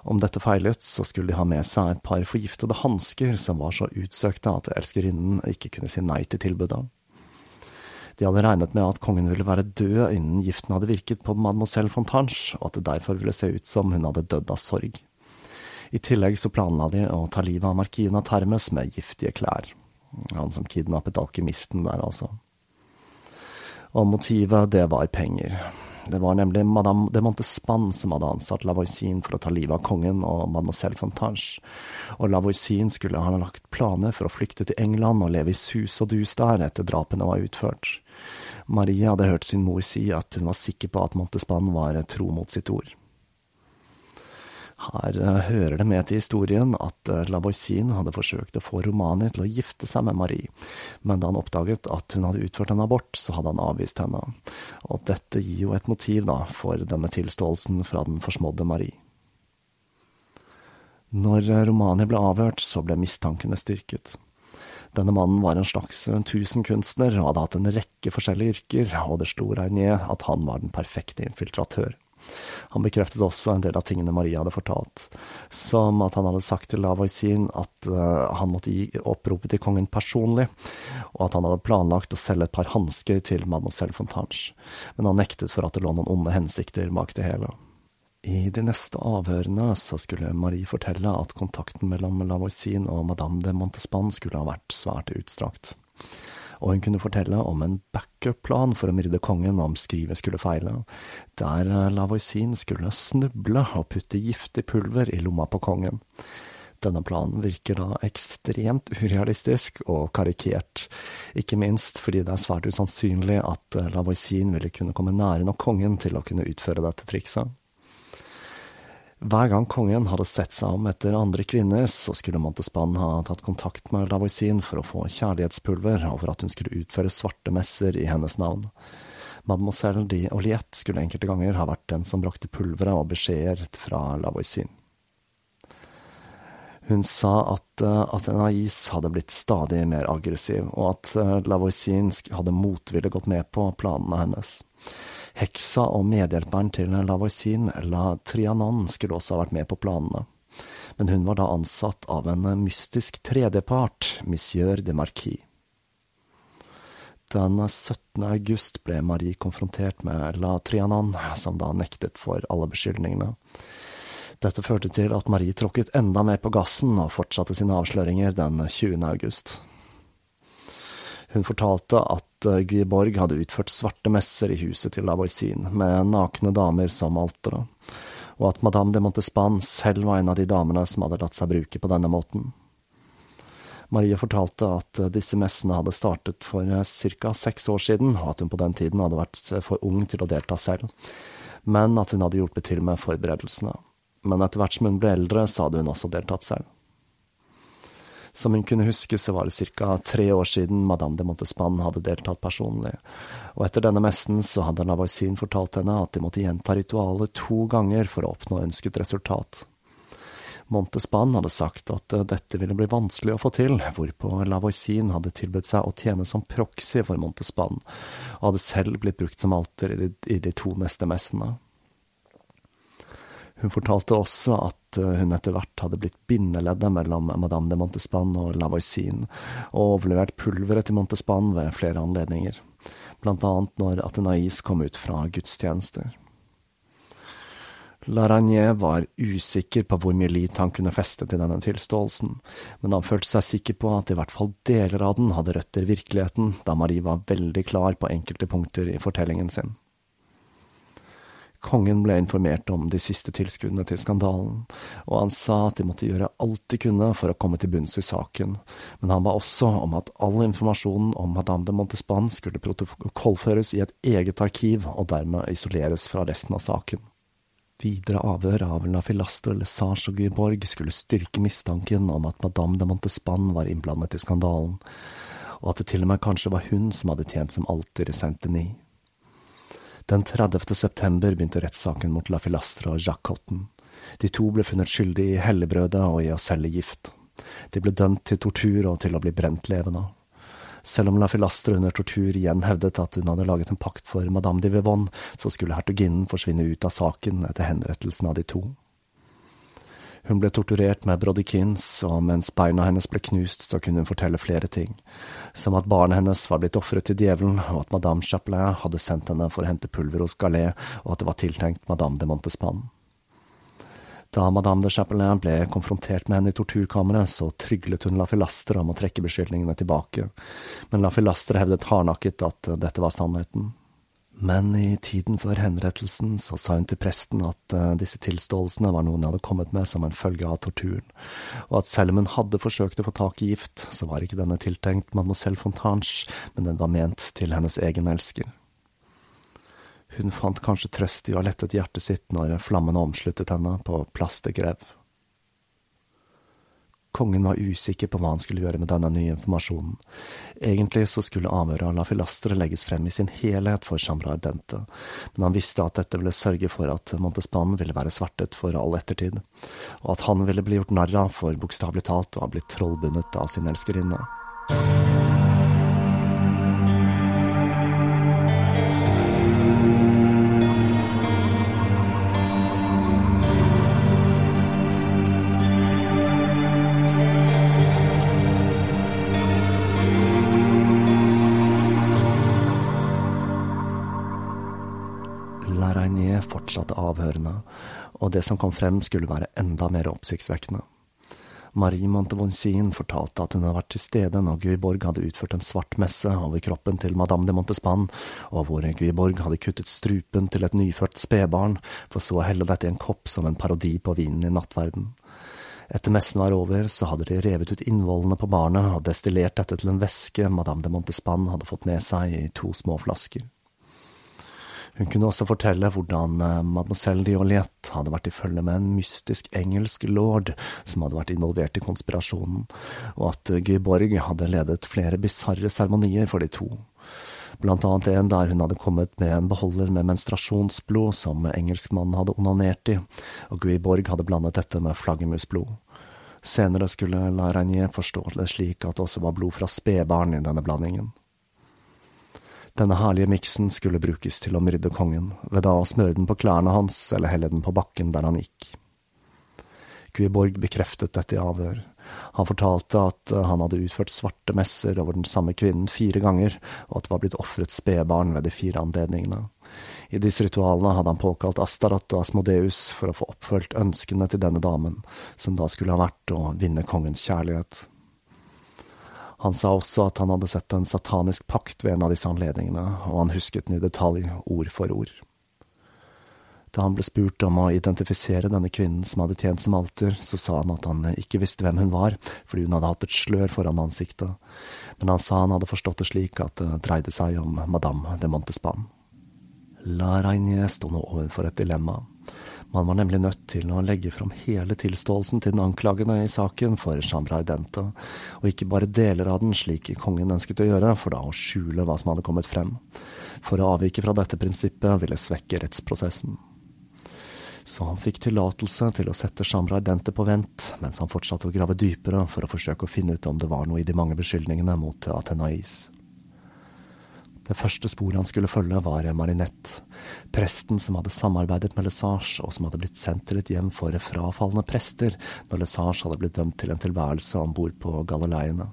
Om dette feilet, så skulle de ha med seg et par forgiftede hansker som var så utsøkte at elskerinnen ikke kunne si nei til tilbudet. De hadde regnet med at kongen ville være død innen giften hadde virket på mademoiselle Fontange, og at det derfor ville se ut som hun hadde dødd av sorg. I tillegg så planla de å ta livet av markina Termes med giftige klær. Han som kidnappet alkymisten der, altså. Og motivet, det var penger. Det var nemlig madame de Montespan som hadde ansatt Lavoisin for å ta livet av kongen og mademoiselle Fontange, og Lavoisin skulle ha lagt planer for å flykte til England og leve i sus og dus der etter drapene var utført. Marie hadde hørt sin mor si at hun var sikker på at Montespan var tro mot sitt ord. Her uh, hører det med til historien at Laboisin Lavoisin hadde forsøkt å få Romani til å gifte seg med Marie, men da han oppdaget at hun hadde utført en abort, så hadde han avvist henne. Og dette gir jo et motiv da, for denne tilståelsen fra den forsmådde Marie. Når uh, Romani ble avhørt, så ble mistankene styrket. Denne mannen var en slags tusenkunstner og hadde hatt en rekke forskjellige yrker, og det slo ned at han var den perfekte infiltratør. Han bekreftet også en del av tingene Maria hadde fortalt, som at han hadde sagt til Lavoisin at uh, han måtte gi oppropet til kongen personlig, og at han hadde planlagt å selge et par hansker til mademoiselle Fontange, men han nektet for at det lå noen onde hensikter bak det hele. I de neste avhørene så skulle Marie fortelle at kontakten mellom Lavoisin og madame de Montespan skulle ha vært svært utstrakt og hun kunne fortelle om en backup-plan for å myrde kongen om skrivet skulle feile, der eh, Lavoisin skulle snuble og putte giftig pulver i lomma på kongen. Denne planen virker da ekstremt urealistisk og karikert, ikke minst fordi det er svært usannsynlig at eh, Lavoisin ville kunne komme nære nok kongen til å kunne utføre dette trikset. Hver gang kongen hadde sett seg om etter andre kvinner, så skulle Montespan ha tatt kontakt med Lavoisin for å få kjærlighetspulver, og for at hun skulle utføre svarte messer i hennes navn. Mademoiselle de Oliette skulle enkelte ganger ha vært den som brakte pulveret og beskjeder fra Lavoisin. Hun sa at uh, Athenais hadde blitt stadig mer aggressiv, og at uh, Lavoisin hadde motvillig gått med på planene hennes. Heksa og medhjelperen til Lavoisin, La Trianon, skulle også ha vært med på planene. Men hun var da ansatt av en mystisk tredjepart, Monsieur de Marquis. Den 17. august ble Marie konfrontert med La Trianon, som da nektet for alle beskyldningene. Dette førte til at Marie tråkket enda mer på gassen og fortsatte sine avsløringer den 20. august. Hun fortalte at eh, Guiborg hadde utført svarte messer i huset til Lavoisin, med nakne damer som altere, og at madame de Montespan selv var en av de damene som hadde latt seg bruke på denne måten. Marie fortalte at eh, disse messene hadde startet for eh, ca. seks år siden, og at hun på den tiden hadde vært for ung til å delta selv, men at hun hadde hjulpet til med forberedelsene. Men etter hvert som hun ble eldre, så hadde hun også deltatt selv. Som hun kunne huske, så var det ca. tre år siden Madame de Montespan hadde deltatt personlig, og etter denne messen så hadde Lavoisin fortalt henne at de måtte gjenta ritualet to ganger for å oppnå ønsket resultat. Montespan hadde sagt at eh, dette ville bli vanskelig å få til, hvorpå Lavoisin hadde tilbudt seg å tjene som proxy for Montespan, og hadde selv blitt brukt som alter i de, i de to neste messene. Hun fortalte også at eh, hun etter hvert hadde blitt bindeleddet mellom Madame de Montespan og Lavoisin, og overlevert pulveret til Montespan ved flere anledninger. blant annet når Athenais kom ut fra gudstjenester. Laragnier var usikker på hvor mye lit han kunne feste til denne tilståelsen, men han følte seg sikker på at i hvert fall deler av den hadde røtter i virkeligheten, da Marie var veldig klar på enkelte punkter i fortellingen sin. Kongen ble informert om de siste tilskuddene til skandalen, og han sa at de måtte gjøre alt de kunne for å komme til bunns i saken, men han ba også om at all informasjonen om Madame de Montespan skulle protokollføres i et eget arkiv og dermed isoleres fra resten av saken. Videre avhør av La Filastre, Lesage og Gyborg skulle styrke mistanken om at Madame de Montespan var innblandet i skandalen, og at det til og med kanskje var hun som hadde tjent som alter i Saint-Denis. Den 30. september begynte rettssaken mot La Filastre og Jacques Cotton. De to ble funnet skyldige i helligbrødet og i å selge gift. De ble dømt til tortur og til å bli brent levende selv om La Filastre under tortur igjen hevdet at hun hadde laget en pakt for Madame de Vivonne, så skulle hertuginnen forsvinne ut av saken etter henrettelsen av de to. Hun ble torturert med brodikins, og mens beina hennes ble knust, så kunne hun fortelle flere ting, som at barnet hennes var blitt ofret til djevelen, og at madame Chapelain hadde sendt henne for å hente pulver hos Galé, og at det var tiltenkt madame de Montespan. Da madame de Chapelain ble konfrontert med henne i torturkammeret, så tryglet hun La Filastre om å trekke beskyldningene tilbake, men La Filastre hevdet hardnakket at dette var sannheten. Men i tiden før henrettelsen så sa hun til presten at uh, disse tilståelsene var noe hun hadde kommet med som en følge av torturen, og at selv om hun hadde forsøkt å få tak i gift, så var ikke denne tiltenkt mademoiselle Fontange, men den var ment til hennes egen elsker. Hun fant kanskje trøst i å ha lettet hjertet sitt når flammene omsluttet henne på plass til grev. Kongen var usikker på hva han skulle gjøre med denne nye informasjonen. Egentlig så skulle avhøret av La Filastre legges frem i sin helhet for Chambra Ardente, men han visste at dette ville sørge for at Montespan ville være svertet for all ettertid, og at han ville bli gjort narr av for bokstavelig talt å ha blitt trollbundet av sin elskerinne. Fortsatte avhørene, og det som kom frem skulle være enda mer oppsiktsvekkende. Marie Montevonsin fortalte at hun hadde vært til stede når Guiborg hadde utført en svart messe over kroppen til madame de Montespan, og hvor Guiborg hadde kuttet strupen til et nyfødt spedbarn, for så å helle dette i en kopp som en parodi på vinen i nattverden. Etter messen var over, så hadde de revet ut innvollene på barnet og destillert dette til en væske madame de Montespan hadde fått med seg i to små flasker. Hun kunne også fortelle hvordan eh, mademoiselle Dioliette hadde vært i følge med en mystisk engelsk lord som hadde vært involvert i konspirasjonen, og at Gyborg hadde ledet flere bisarre seremonier for de to. Blant annet en der hun hadde kommet med en beholder med menstruasjonsblod som engelskmannen hadde onanert i, og Guiborg hadde blandet dette med flaggermusblod. Senere skulle La Reinier forstå det slik at det også var blod fra spedbarn i denne blandingen. Denne herlige miksen skulle brukes til å myrde kongen, ved da å smøre den på klærne hans eller helle den på bakken der han gikk. Kviborg bekreftet dette i avhør. Han fortalte at eh, han hadde utført svarte messer over den samme kvinnen fire ganger, og at det var blitt ofret spedbarn ved de fire anledningene. I disse ritualene hadde han påkalt Astarat og Asmodeus for å få oppfølt ønskene til denne damen, som da skulle ha vært å vinne kongens kjærlighet. Han sa også at han hadde sett en satanisk pakt ved en av disse anledningene, og han husket den i detalj, ord for ord. Da han ble spurt om å identifisere denne kvinnen som hadde tjent som alter, så sa han at han ikke visste hvem hun var, fordi hun hadde hatt et slør foran ansiktet, men han sa han hadde forstått det slik at det dreide seg om madame de Montespan. La Reinier sto nå overfor et dilemma. Man var nemlig nødt til å legge fram hele tilståelsen til den anklagende i saken for Chandra Ardente, og ikke bare deler av den slik kongen ønsket å gjøre, for da å skjule hva som hadde kommet frem. For å avvike fra dette prinsippet ville svekke rettsprosessen. Så han fikk tillatelse til å sette Chambre Ardente på vent, mens han fortsatte å grave dypere for å forsøke å finne ut om det var noe i de mange beskyldningene mot Athenais. Det første sporet han skulle følge, var Marinette, presten som hadde samarbeidet med Lesage, og som hadde blitt sendt til et hjem for frafalne prester når Lesage hadde blitt dømt til en tilværelse om bord på Galileiene.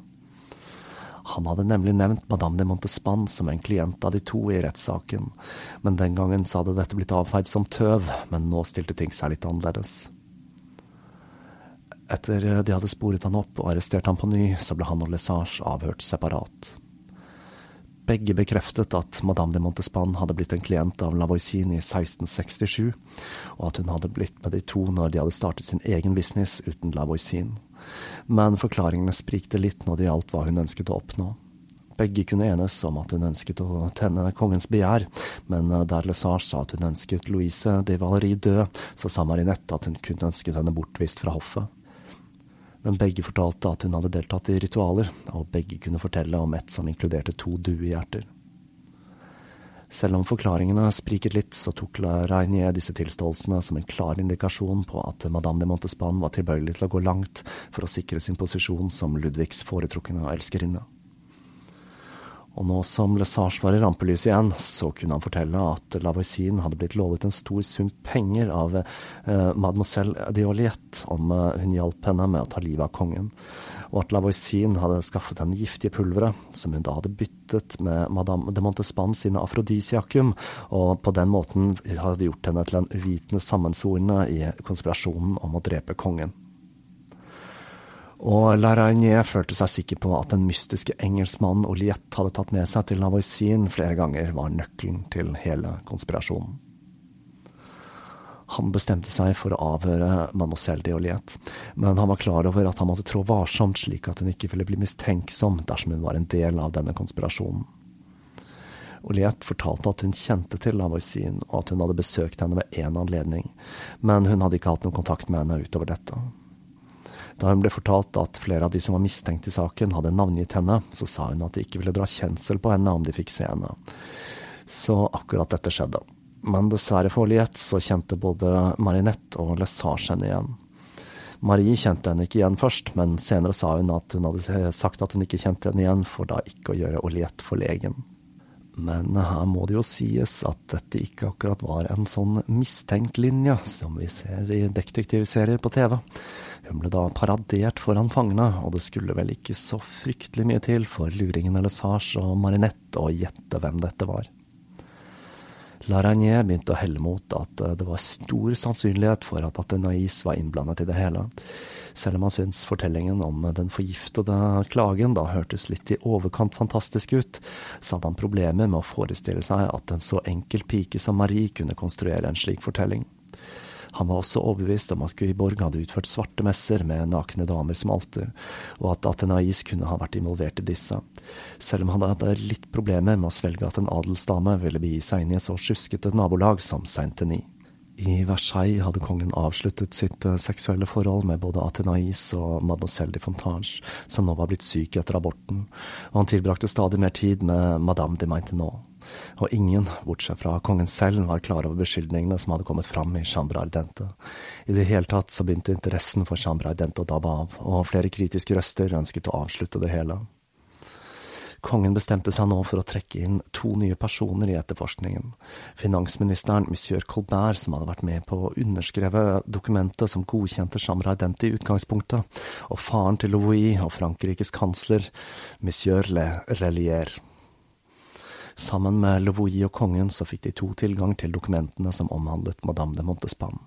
Han hadde nemlig nevnt Madame de Montespan som en klient av de to i rettssaken, men den gangen så hadde dette blitt avfeid som tøv, men nå stilte ting seg litt annerledes. Etter de hadde sporet han opp og arrestert han på ny, så ble han og Lesage avhørt separat. Begge bekreftet at Madame de Montespan hadde blitt en klient av Lavoisin i 1667, og at hun hadde blitt med de to når de hadde startet sin egen business uten Lavoisin. Men forklaringene sprikte litt når det gjaldt hva hun ønsket å oppnå. Begge kunne enes om at hun ønsket å tenne kongens begjær, men der Lesage sa at hun ønsket Louise de Valerie død, så sa Marinette at hun kun ønsket henne bortvist fra hoffet men begge fortalte at hun hadde deltatt i ritualer, og begge kunne fortelle om et som inkluderte to duehjerter. Selv om forklaringene spriket litt, så tok Rainier disse tilståelsene som en klar indikasjon på at madame de Montespan var tilbøyelig til å gå langt for å sikre sin posisjon som Ludvigs foretrukne elskerinne. Og nå som Lesage var i rampelyset igjen, så kunne han fortelle at Lavoisin hadde blitt lovet en stor sum penger av eh, mademoiselle de Oliette om eh, hun hjalp henne med å ta livet av kongen, og at Lavoisin hadde skaffet henne giftige pulvere, som hun da hadde byttet med madame de Montespan sine afrodisiakum, og på den måten hadde gjort henne til en uvitende sammensvorne i konspirasjonen om å drepe kongen. Og Larainier følte seg sikker på at den mystiske engelskmannen Oliette hadde tatt med seg til Lavoisin flere ganger, var nøkkelen til hele konspirasjonen. Han bestemte seg for å avhøre mademoiselle de Oliette, men han var klar over at han måtte trå varsomt slik at hun ikke ville bli mistenksom dersom hun var en del av denne konspirasjonen. Oliette fortalte at hun kjente til Lavoisin, og at hun hadde besøkt henne ved én anledning, men hun hadde ikke hatt noen kontakt med henne utover dette. Da hun ble fortalt at flere av de som var mistenkt i saken, hadde navngitt henne, så sa hun at de ikke ville dra kjensel på henne om de fikk se henne. Så akkurat dette skjedde. Men dessverre for Oliette så kjente både Marinette og Lesage henne igjen. Marie kjente henne ikke igjen først, men senere sa hun at hun hadde sagt at hun ikke kjente henne igjen, for da ikke å gjøre Oliette forlegen. Men her må det jo sies at dette ikke akkurat var en sånn mistenkt linje som vi ser i detektivserier på TV. Hun ble da paradert foran fangene, og det skulle vel ikke så fryktelig mye til for luringen eller Sars og Marinette å gjette hvem dette var. Laragnier begynte å helle mot at eh, det var stor sannsynlighet for at Athenais var innblandet i det hele, selv om han syntes fortellingen om den forgiftede klagen da hørtes litt i overkant fantastisk ut, så hadde han problemer med å forestille seg at en så enkel pike som Marie kunne konstruere en slik fortelling. Han var også overbevist om at Guiborg hadde utført svarte messer med nakne damer som alter, og at Athenais kunne ha vært involvert i disse, selv om han hadde litt problemer med å svelge at en adelsdame ville begi seg inn i et så sjuskete nabolag som Saint-Denis. I Versailles hadde kongen avsluttet sitt uh, seksuelle forhold med både Athenais og mademoiselle de Fontange, som nå var blitt syk etter aborten, og han tilbrakte stadig mer tid med madame de Maintenon og ingen, bortsett fra kongen selv, var klar over beskyldningene som hadde kommet fram i Chambra Ardente. I det hele tatt så begynte interessen for Chambra Ardente å dabbe av, og flere kritiske røster ønsket å avslutte det hele. Kongen bestemte seg nå for å trekke inn to nye personer i etterforskningen. Finansministeren monsieur Colbert, som hadde vært med på å underskreve dokumentet som godkjente Chambre Ardente i utgangspunktet, og faren til Louis og Frankrikes kansler, monsieur Le Relier. Sammen med Louis og kongen så fikk de to tilgang til dokumentene som omhandlet Madame de Montespan.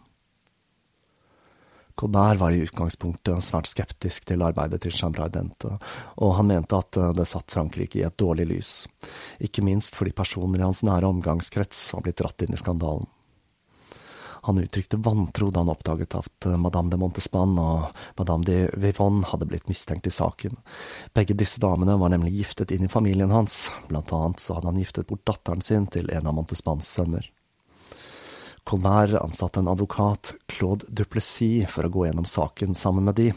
Colbert var i utgangspunktet svært skeptisk til arbeidet til Chambraidente, og han mente at det satt Frankrike i et dårlig lys, ikke minst fordi personer i hans nære omgangskrets var blitt dratt inn i skandalen. Han uttrykte vantro da han oppdaget at eh, madame de Montespan og madame de Vivonne hadde blitt mistenkt i saken. Begge disse damene var nemlig giftet inn i familien hans, blant annet så hadde han giftet bort datteren sin til en av Montespans sønner. Colbert ansatte en advokat, Claude Duplessis, for å gå gjennom saken sammen med de,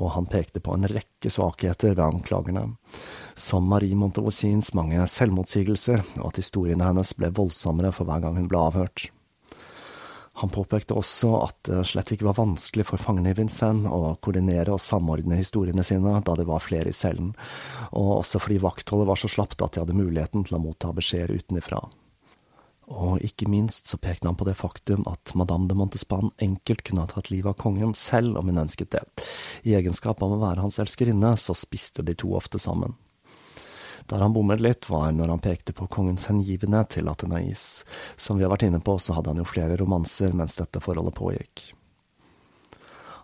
og han pekte på en rekke svakheter ved anklagene, som Marie Montevosins mange selvmotsigelser, og at historiene hennes ble voldsommere for hver gang hun ble avhørt. Han påpekte også at det slett ikke var vanskelig for fangene i Vincennes å koordinere og samordne historiene sine da det var flere i cellen, og også fordi vaktholdet var så slapt at de hadde muligheten til å motta beskjeder utenifra. Og ikke minst så pekte han på det faktum at madame de Montespan enkelt kunne ha tatt livet av kongen selv om hun ønsket det. I egenskap av å være hans elskerinne, så spiste de to ofte sammen. Der han bommet litt, var når han pekte på kongens hengivne til Atenais. Som vi har vært inne på, så hadde han jo flere romanser mens dette forholdet pågikk.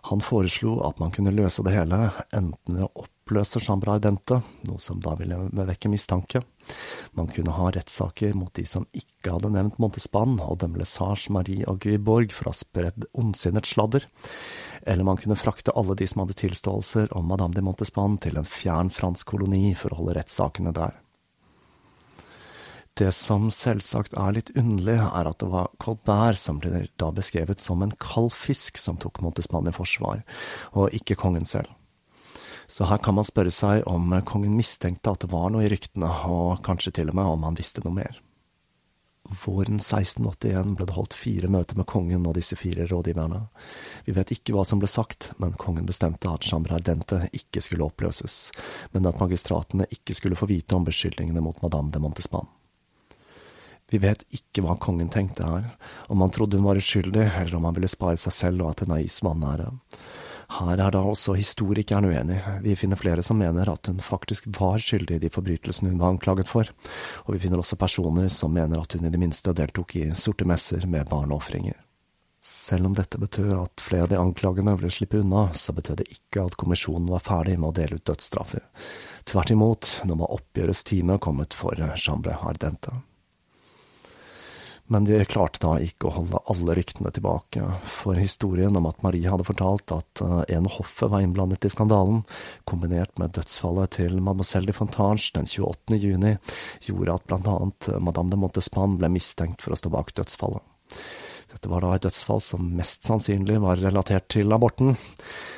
Han foreslo at man kunne løse det hele enten ved å oppløse Sambra Ardente, noe som da ville vekke mistanke. Man kunne ha rettssaker mot de som ikke hadde nevnt Montespan, og dømme Lesage, Marie og Guiborg for å ha spredd ondsinnet sladder. Eller man kunne frakte alle de som hadde tilståelser om Madame de Montespan til en fjern fransk koloni for å holde rettssakene der. Det som selvsagt er litt underlig, er at det var Colbert som ble da beskrevet som en kald fisk som tok Montespan i forsvar, og ikke kongen selv. Så her kan man spørre seg om kongen mistenkte at det var noe i ryktene, og kanskje til og med om han visste noe mer. Våren 1681 ble det holdt fire møter med kongen og disse fire rådgiverne. Vi vet ikke hva som ble sagt, men kongen bestemte at Chambre Ardente ikke skulle oppløses, men at magistratene ikke skulle få vite om beskyldningene mot Madame de Montespan. Vi vet ikke hva kongen tenkte her, om han trodde hun var uskyldig, eller om han ville spare seg selv og at Atenais vanære. Her er da også historikeren uenig, vi finner flere som mener at hun faktisk var skyldig i de forbrytelsene hun var anklaget for, og vi finner også personer som mener at hun i det minste deltok i sorte messer med barneofringer. Selv om dette betød at flere av de anklagene ville slippe unna, så betød det ikke at kommisjonen var ferdig med å dele ut dødsstraffer. Tvert imot, nå var oppgjørets time kommet for Chambre Ardente. Men de klarte da ikke å holde alle ryktene tilbake, for historien om at Marie hadde fortalt at eh, en hoffet var innblandet i skandalen, kombinert med dødsfallet til mademoiselle de Fontange den 28. juni, gjorde at blant annet eh, madame de Montespan ble mistenkt for å stå bak dødsfallet. Dette var da et dødsfall som mest sannsynlig var relatert til aborten.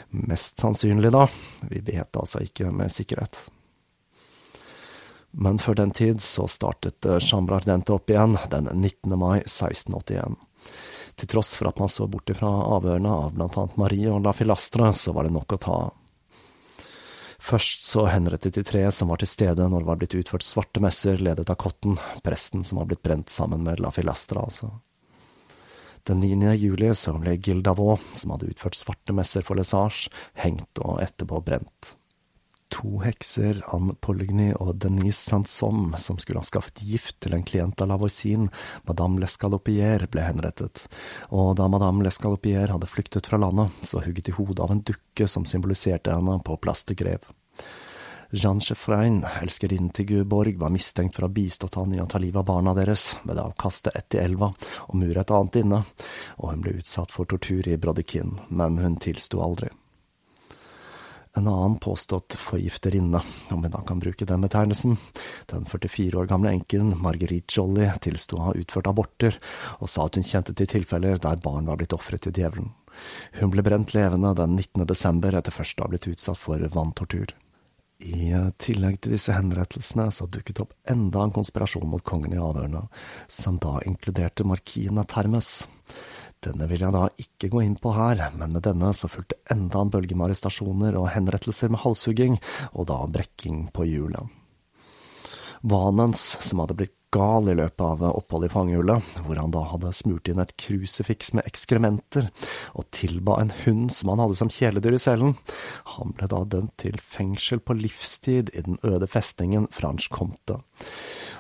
Mest sannsynlig, da. Vi vet altså ikke med sikkerhet. Men før den tid så startet Chambre Ardente opp igjen den 19. mai 1681. Til tross for at man så bort ifra avhørene av annet Marie og La Filastre, så var det nok å ta. Først så henrettet de tre som var til stede når det var blitt utført svarte messer ledet av Cotton, presten som var blitt brent sammen med La Filastre, altså. Den 9. juli så ble Gildavaux, som hadde utført svarte messer for Lesage, hengt og etterpå brent to hekser, Anne Polligny og Denise Sanson, som skulle ha skaffet gift til en klient av Lavoisin, madame Lescalopier, ble henrettet, og da madame Lescalopier hadde flyktet fra landet, så hugget de hodet av en dukke som symboliserte henne på plass til grev. Jeanne Chefrein, elskerinnen til Guborg, var mistenkt for å ha bistått han i å ta livet av barna deres ved å kaste ett i elva og mure et annet inne, og hun ble utsatt for tortur i Brodekin, men hun tilsto aldri. En annen påstått forgifterinne, om vi da kan bruke den betegnelsen, den 44 år gamle enken Marguerite Jolly tilsto å ha utført aborter, og sa at hun kjente til tilfeller der barn var blitt ofret til djevelen. Hun ble brent levende den 19. desember etter først å ha blitt utsatt for vanntortur. I tillegg til disse henrettelsene så dukket opp enda en konspirasjon mot kongen i avhørene, som da inkluderte markien av Termes. Denne vil jeg da ikke gå inn på her, men med denne så fulgte enda en bølge med arrestasjoner og henrettelser med halshugging, og da brekking på hjulet. Vanens, som hadde blitt gal i løpet av oppholdet i fangehullet, hvor han da hadde smurt inn et krusifiks med ekskrementer, og tilba en hund som han hadde som kjæledyr i cellen. Han ble da dømt til fengsel på livstid i den øde festningen Franche Comte.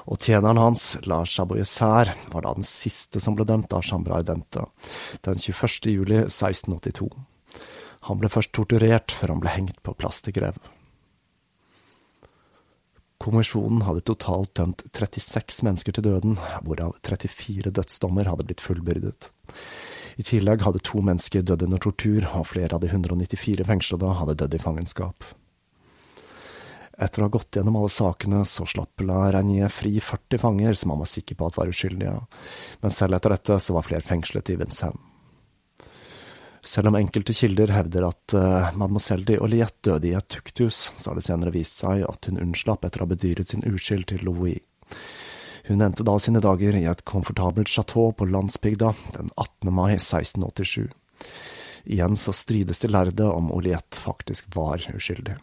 Og tjeneren hans, Lars Chaboyeser, var da den siste som ble dømt av Chambre Ardente, den 21. juli 1682. Han ble først torturert før han ble hengt på grev. Kommisjonen hadde totalt dømt 36 mennesker til døden, hvorav 34 dødsdommer hadde blitt fullbyrdet. I tillegg hadde to mennesker dødd under tortur, og flere av de 194 fengslede hadde dødd i fangenskap. Etter å ha gått gjennom alle sakene, så slapp La Renier fri 40 fanger som han var sikker på at var uskyldige, men selv etter dette så var flere fengslet i Vincennes. Selv om enkelte kilder hevder at mademoiselle de Oliette døde i et tukthus, så har det senere vist seg at hun unnslapp etter å ha bedyret sin uskyld til Louis. Hun endte da sine dager i et komfortabelt chateau på landsbygda den 18. mai 1687. Igjen så strides de lærde om Oliette faktisk var uskyldig.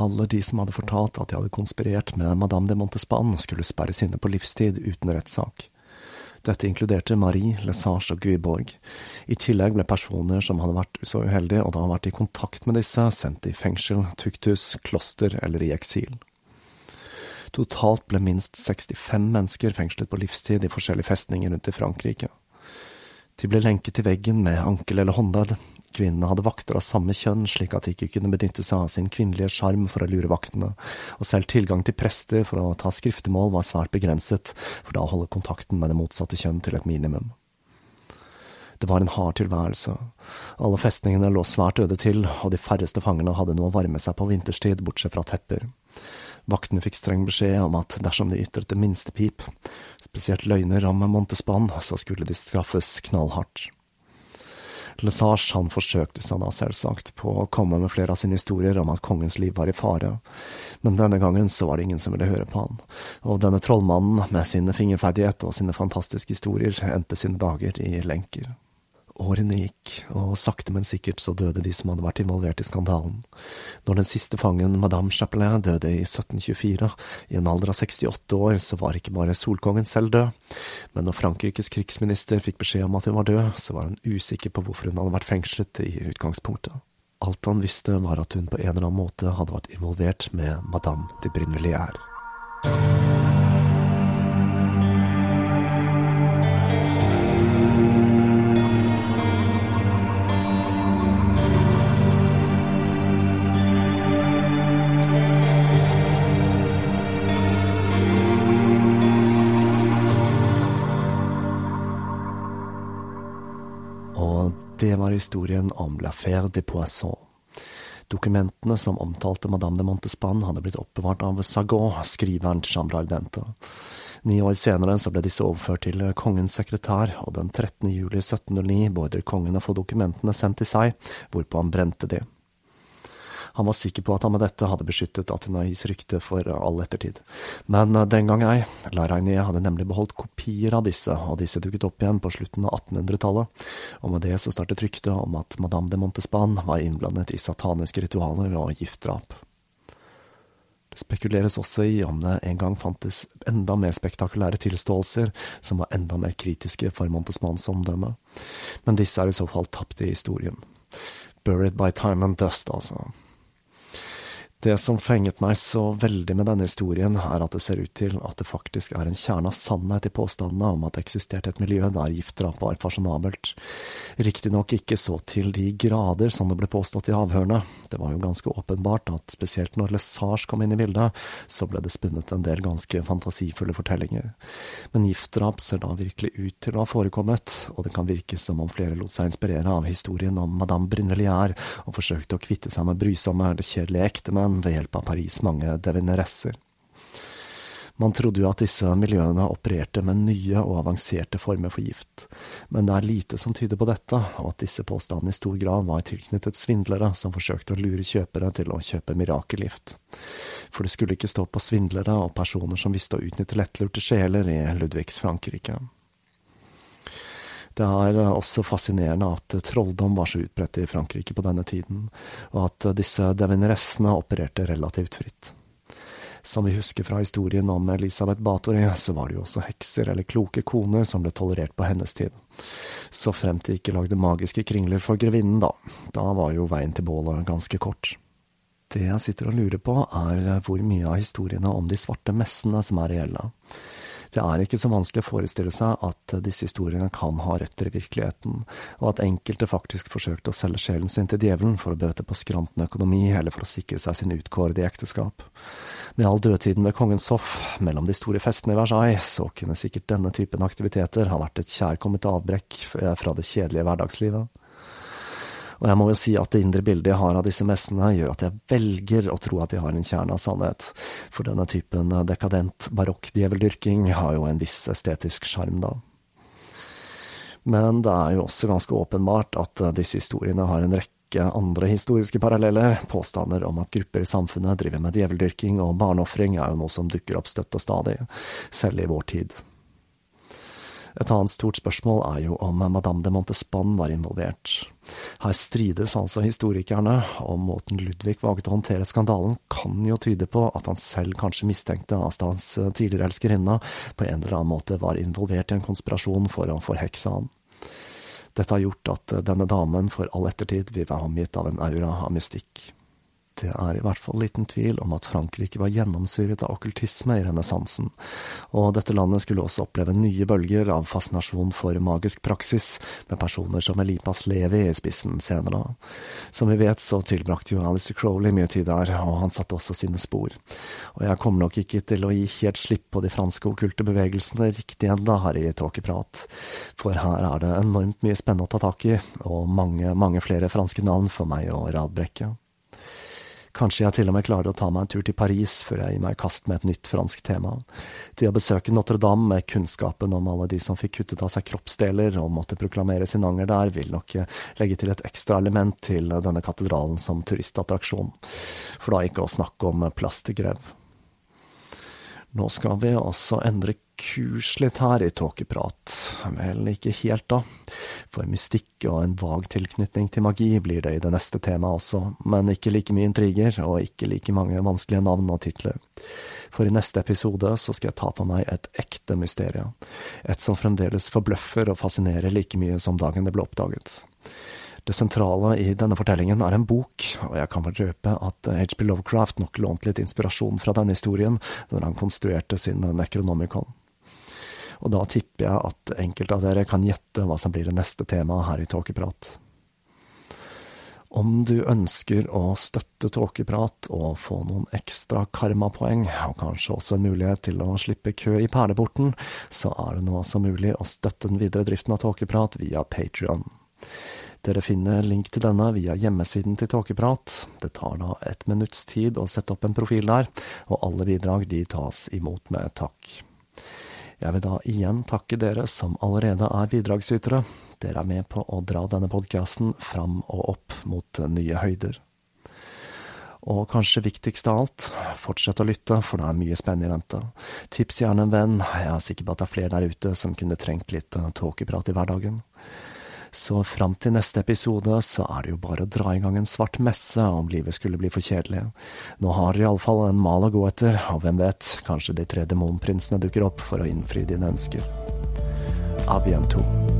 Alle de som hadde fortalt at de hadde konspirert med madame de Montespan, skulle sperres inne på livstid uten rettssak. Dette inkluderte Marie, Lesage og Guiborg. I tillegg ble personer som hadde vært så uheldige og da vært i kontakt med disse, sendt i fengsel, tukthus, kloster eller i eksil. Totalt ble minst 65 mennesker fengslet på livstid i forskjellige festninger rundt i Frankrike. De ble lenket til veggen med ankel eller håndledd. Kvinnene hadde vakter av samme kjønn, slik at de ikke kunne benytte seg av sin kvinnelige sjarm for å lure vaktene, og selv tilgang til prester for å ta skriftemål var svært begrenset, for da å holde kontakten med det motsatte kjønn til et minimum. Det var en hard tilværelse. Alle festningene lå svært øde til, og de færreste fangene hadde noe å varme seg på vinterstid, bortsett fra tepper. Vaktene fikk streng beskjed om at dersom de ytret det minste pip, spesielt løgner om Montespan, så skulle de straffes knallhardt. Lesage han forsøkte seg da selvsagt på å komme med flere av sine historier om at kongens liv var i fare, men denne gangen så var det ingen som ville høre på han, og denne trollmannen med sine fingerferdigheter og sine fantastiske historier endte sine dager i lenker. Årene gikk, og sakte, men sikkert så døde de som hadde vært involvert i skandalen. Når den siste fangen, madame Chapelet, døde i 1724, i en alder av 68 år, så var ikke bare solkongen selv død, men når Frankrikes krigsminister fikk beskjed om at hun var død, så var hun usikker på hvorfor hun hadde vært fengslet i utgangspunktet. Alt han visste, var at hun på en eller annen måte hadde vært involvert med madame de Brinvilliers. Historien om l'affaire de Poisson. Dokumentene som omtalte Madame de Montespan, hadde blitt oppbevart av Sagot, skriveren til Chambre Ardente. Ni år senere så ble disse overført til kongens sekretær, og den 13. juli 1709 beordret kongen å få dokumentene sendt til seg, hvorpå han brente de. Han var sikker på at han med dette hadde beskyttet Atenais rykte for all ettertid. Men eh, den gang ei. Larainier hadde nemlig beholdt kopier av disse, og disse dukket opp igjen på slutten av 1800-tallet, og med det så startet ryktet om at Madame de Montespan var innblandet i sataniske ritualer og giftdrap. Det spekuleres også i om det en gang fantes enda mer spektakulære tilståelser som var enda mer kritiske for Montesmans omdømme, men disse er i så fall tapt i historien. Buried by time and dust, altså. Det som fenget meg så veldig med denne historien, er at det ser ut til at det faktisk er en kjerne av sannhet i påstandene om at det eksisterte et miljø der giftdrap var fasjonabelt. Riktignok ikke så til de grader som det ble påstått i avhørene. Det var jo ganske åpenbart at spesielt når Lesage kom inn i bildet, så ble det spunnet en del ganske fantasifulle fortellinger. Men giftdrap ser da virkelig ut til å ha forekommet, og det kan virke som om flere lot seg inspirere av historien om Madame Brinvilliers og forsøkte å kvitte seg med brysomme eller kjedelige ektemenn Tyskland ved hjelp av Paris' mange devineresser. Man trodde jo at disse miljøene opererte med nye og avanserte former for gift, men det er lite som tyder på dette, og at disse påstandene i stor grad var tilknyttet svindlere som forsøkte å lure kjøpere til å kjøpe mirakelgift. For det skulle ikke stå på svindlere og personer som visste å utnytte lettlurte sjeler i Ludvigs Frankrike. Det er eh, også fascinerende at trolldom var så utbredt i Frankrike på denne tiden, og at disse devineressene opererte relativt fritt. Som vi husker fra historien om Elisabeth Bathory, så var det jo også hekser eller kloke koner som ble tolerert på hennes tid. Så fremt de ikke lagde magiske kringler for grevinnen, da. Da var jo veien til bålet ganske kort. Det jeg sitter og lurer på, er hvor mye av historiene om de svarte messene som er reelle. Det er ikke så vanskelig å forestille seg at disse historiene kan ha røtter i virkeligheten, og at enkelte faktisk forsøkte å selge sjelen sin til djevelen for å bøte på skranten økonomi eller for å sikre seg sin utkårede ekteskap. Med all dødtiden ved kongens hoff, mellom de store festene i Versailles, så kunne sikkert denne typen aktiviteter ha vært et kjærkomment avbrekk fra det kjedelige hverdagslivet. Og jeg må jo si at det indre bildet jeg har av disse messene, gjør at jeg velger å tro at de har en kjerne av sannhet, for denne typen dekadent barokk djeveldyrking har jo en viss estetisk sjarm, da. Men det er jo også ganske åpenbart at disse historiene har en rekke andre historiske paralleller. Påstander om at grupper i samfunnet driver med djeveldyrking og barneofring er jo noe som dukker opp støtt og stadig, selv i vår tid. Et annet stort spørsmål er jo om Madame de Montespan var involvert. Her strides altså historikerne, og måten Ludvig valgte å håndtere skandalen kan jo tyde på at han selv kanskje mistenkte at hans tidligere elskerinne på en eller annen måte var involvert i en konspirasjon for å forhekse ham. Dette har gjort at denne damen for all ettertid vil være omgitt av en aura av mystikk. Det er i hvert fall liten tvil om at Frankrike var gjennomsyret av okkultisme i renessansen, og dette landet skulle også oppleve nye bølger av fascinasjon for magisk praksis, med personer som Elipas Levi i spissen senere. Som vi vet så tilbrakte jo Alistair Crowley mye tid der, og han satte også sine spor. Og jeg kommer nok ikke til å gi helt slipp på de franske okkulte bevegelsene riktig ennå her i Tåkeprat, for her er det enormt mye spennende å ta tak i, og mange, mange flere franske navn for meg å radbrekke. Kanskje jeg til og med klarer å ta meg en tur til Paris før jeg gir meg i kast med et nytt fransk tema. Til å besøke Notre-Dame med kunnskapen om alle de som fikk kuttet av seg kroppsdeler og måtte proklamere sin anger der, vil nok legge til et ekstra element til denne katedralen som turistattraksjon. For da ikke å snakke om plass til grev. Nå skal vi også endre kurs litt her i Tåkeprat. Vel, ikke helt, da. For mystikk og en vag tilknytning til magi blir det i det neste temaet også, men ikke like mye intriger og ikke like mange vanskelige navn og titler. For i neste episode så skal jeg ta på meg et ekte mysterium. Et som fremdeles forbløffer og fascinerer like mye som dagen det ble oppdaget. Det sentrale i denne fortellingen er en bok, og jeg kan vel røpe at H.P. Lovecraft nok lånte litt inspirasjon fra denne historien når han konstruerte sin Necronomicon. Og da tipper jeg at enkelte av dere kan gjette hva som blir det neste temaet her i Tåkeprat. Om du ønsker å støtte Tåkeprat og få noen ekstra karmapoeng, og kanskje også en mulighet til å slippe kø i perleporten, så er det nå altså mulig å støtte den videre driften av Tåkeprat via Patrion. Dere finner link til denne via hjemmesiden til Tåkeprat. Det tar da et minutts tid å sette opp en profil der, og alle bidrag de tas imot med takk. Jeg vil da igjen takke dere som allerede er bidragsytere. Dere er med på å dra denne podkasten fram og opp mot nye høyder. Og kanskje viktigst av alt, fortsett å lytte, for det er mye spennende i vente. Tips gjerne en venn, jeg er sikker på at det er flere der ute som kunne trengt litt tåkeprat i hverdagen. Så fram til neste episode så er det jo bare å dra i gang en svart messe om livet skulle bli for kjedelig. Nå har dere iallfall en mal å gå etter, og hvem vet, kanskje de tre demonprinsene dukker opp for å innfri dine ønsker. A bientôt.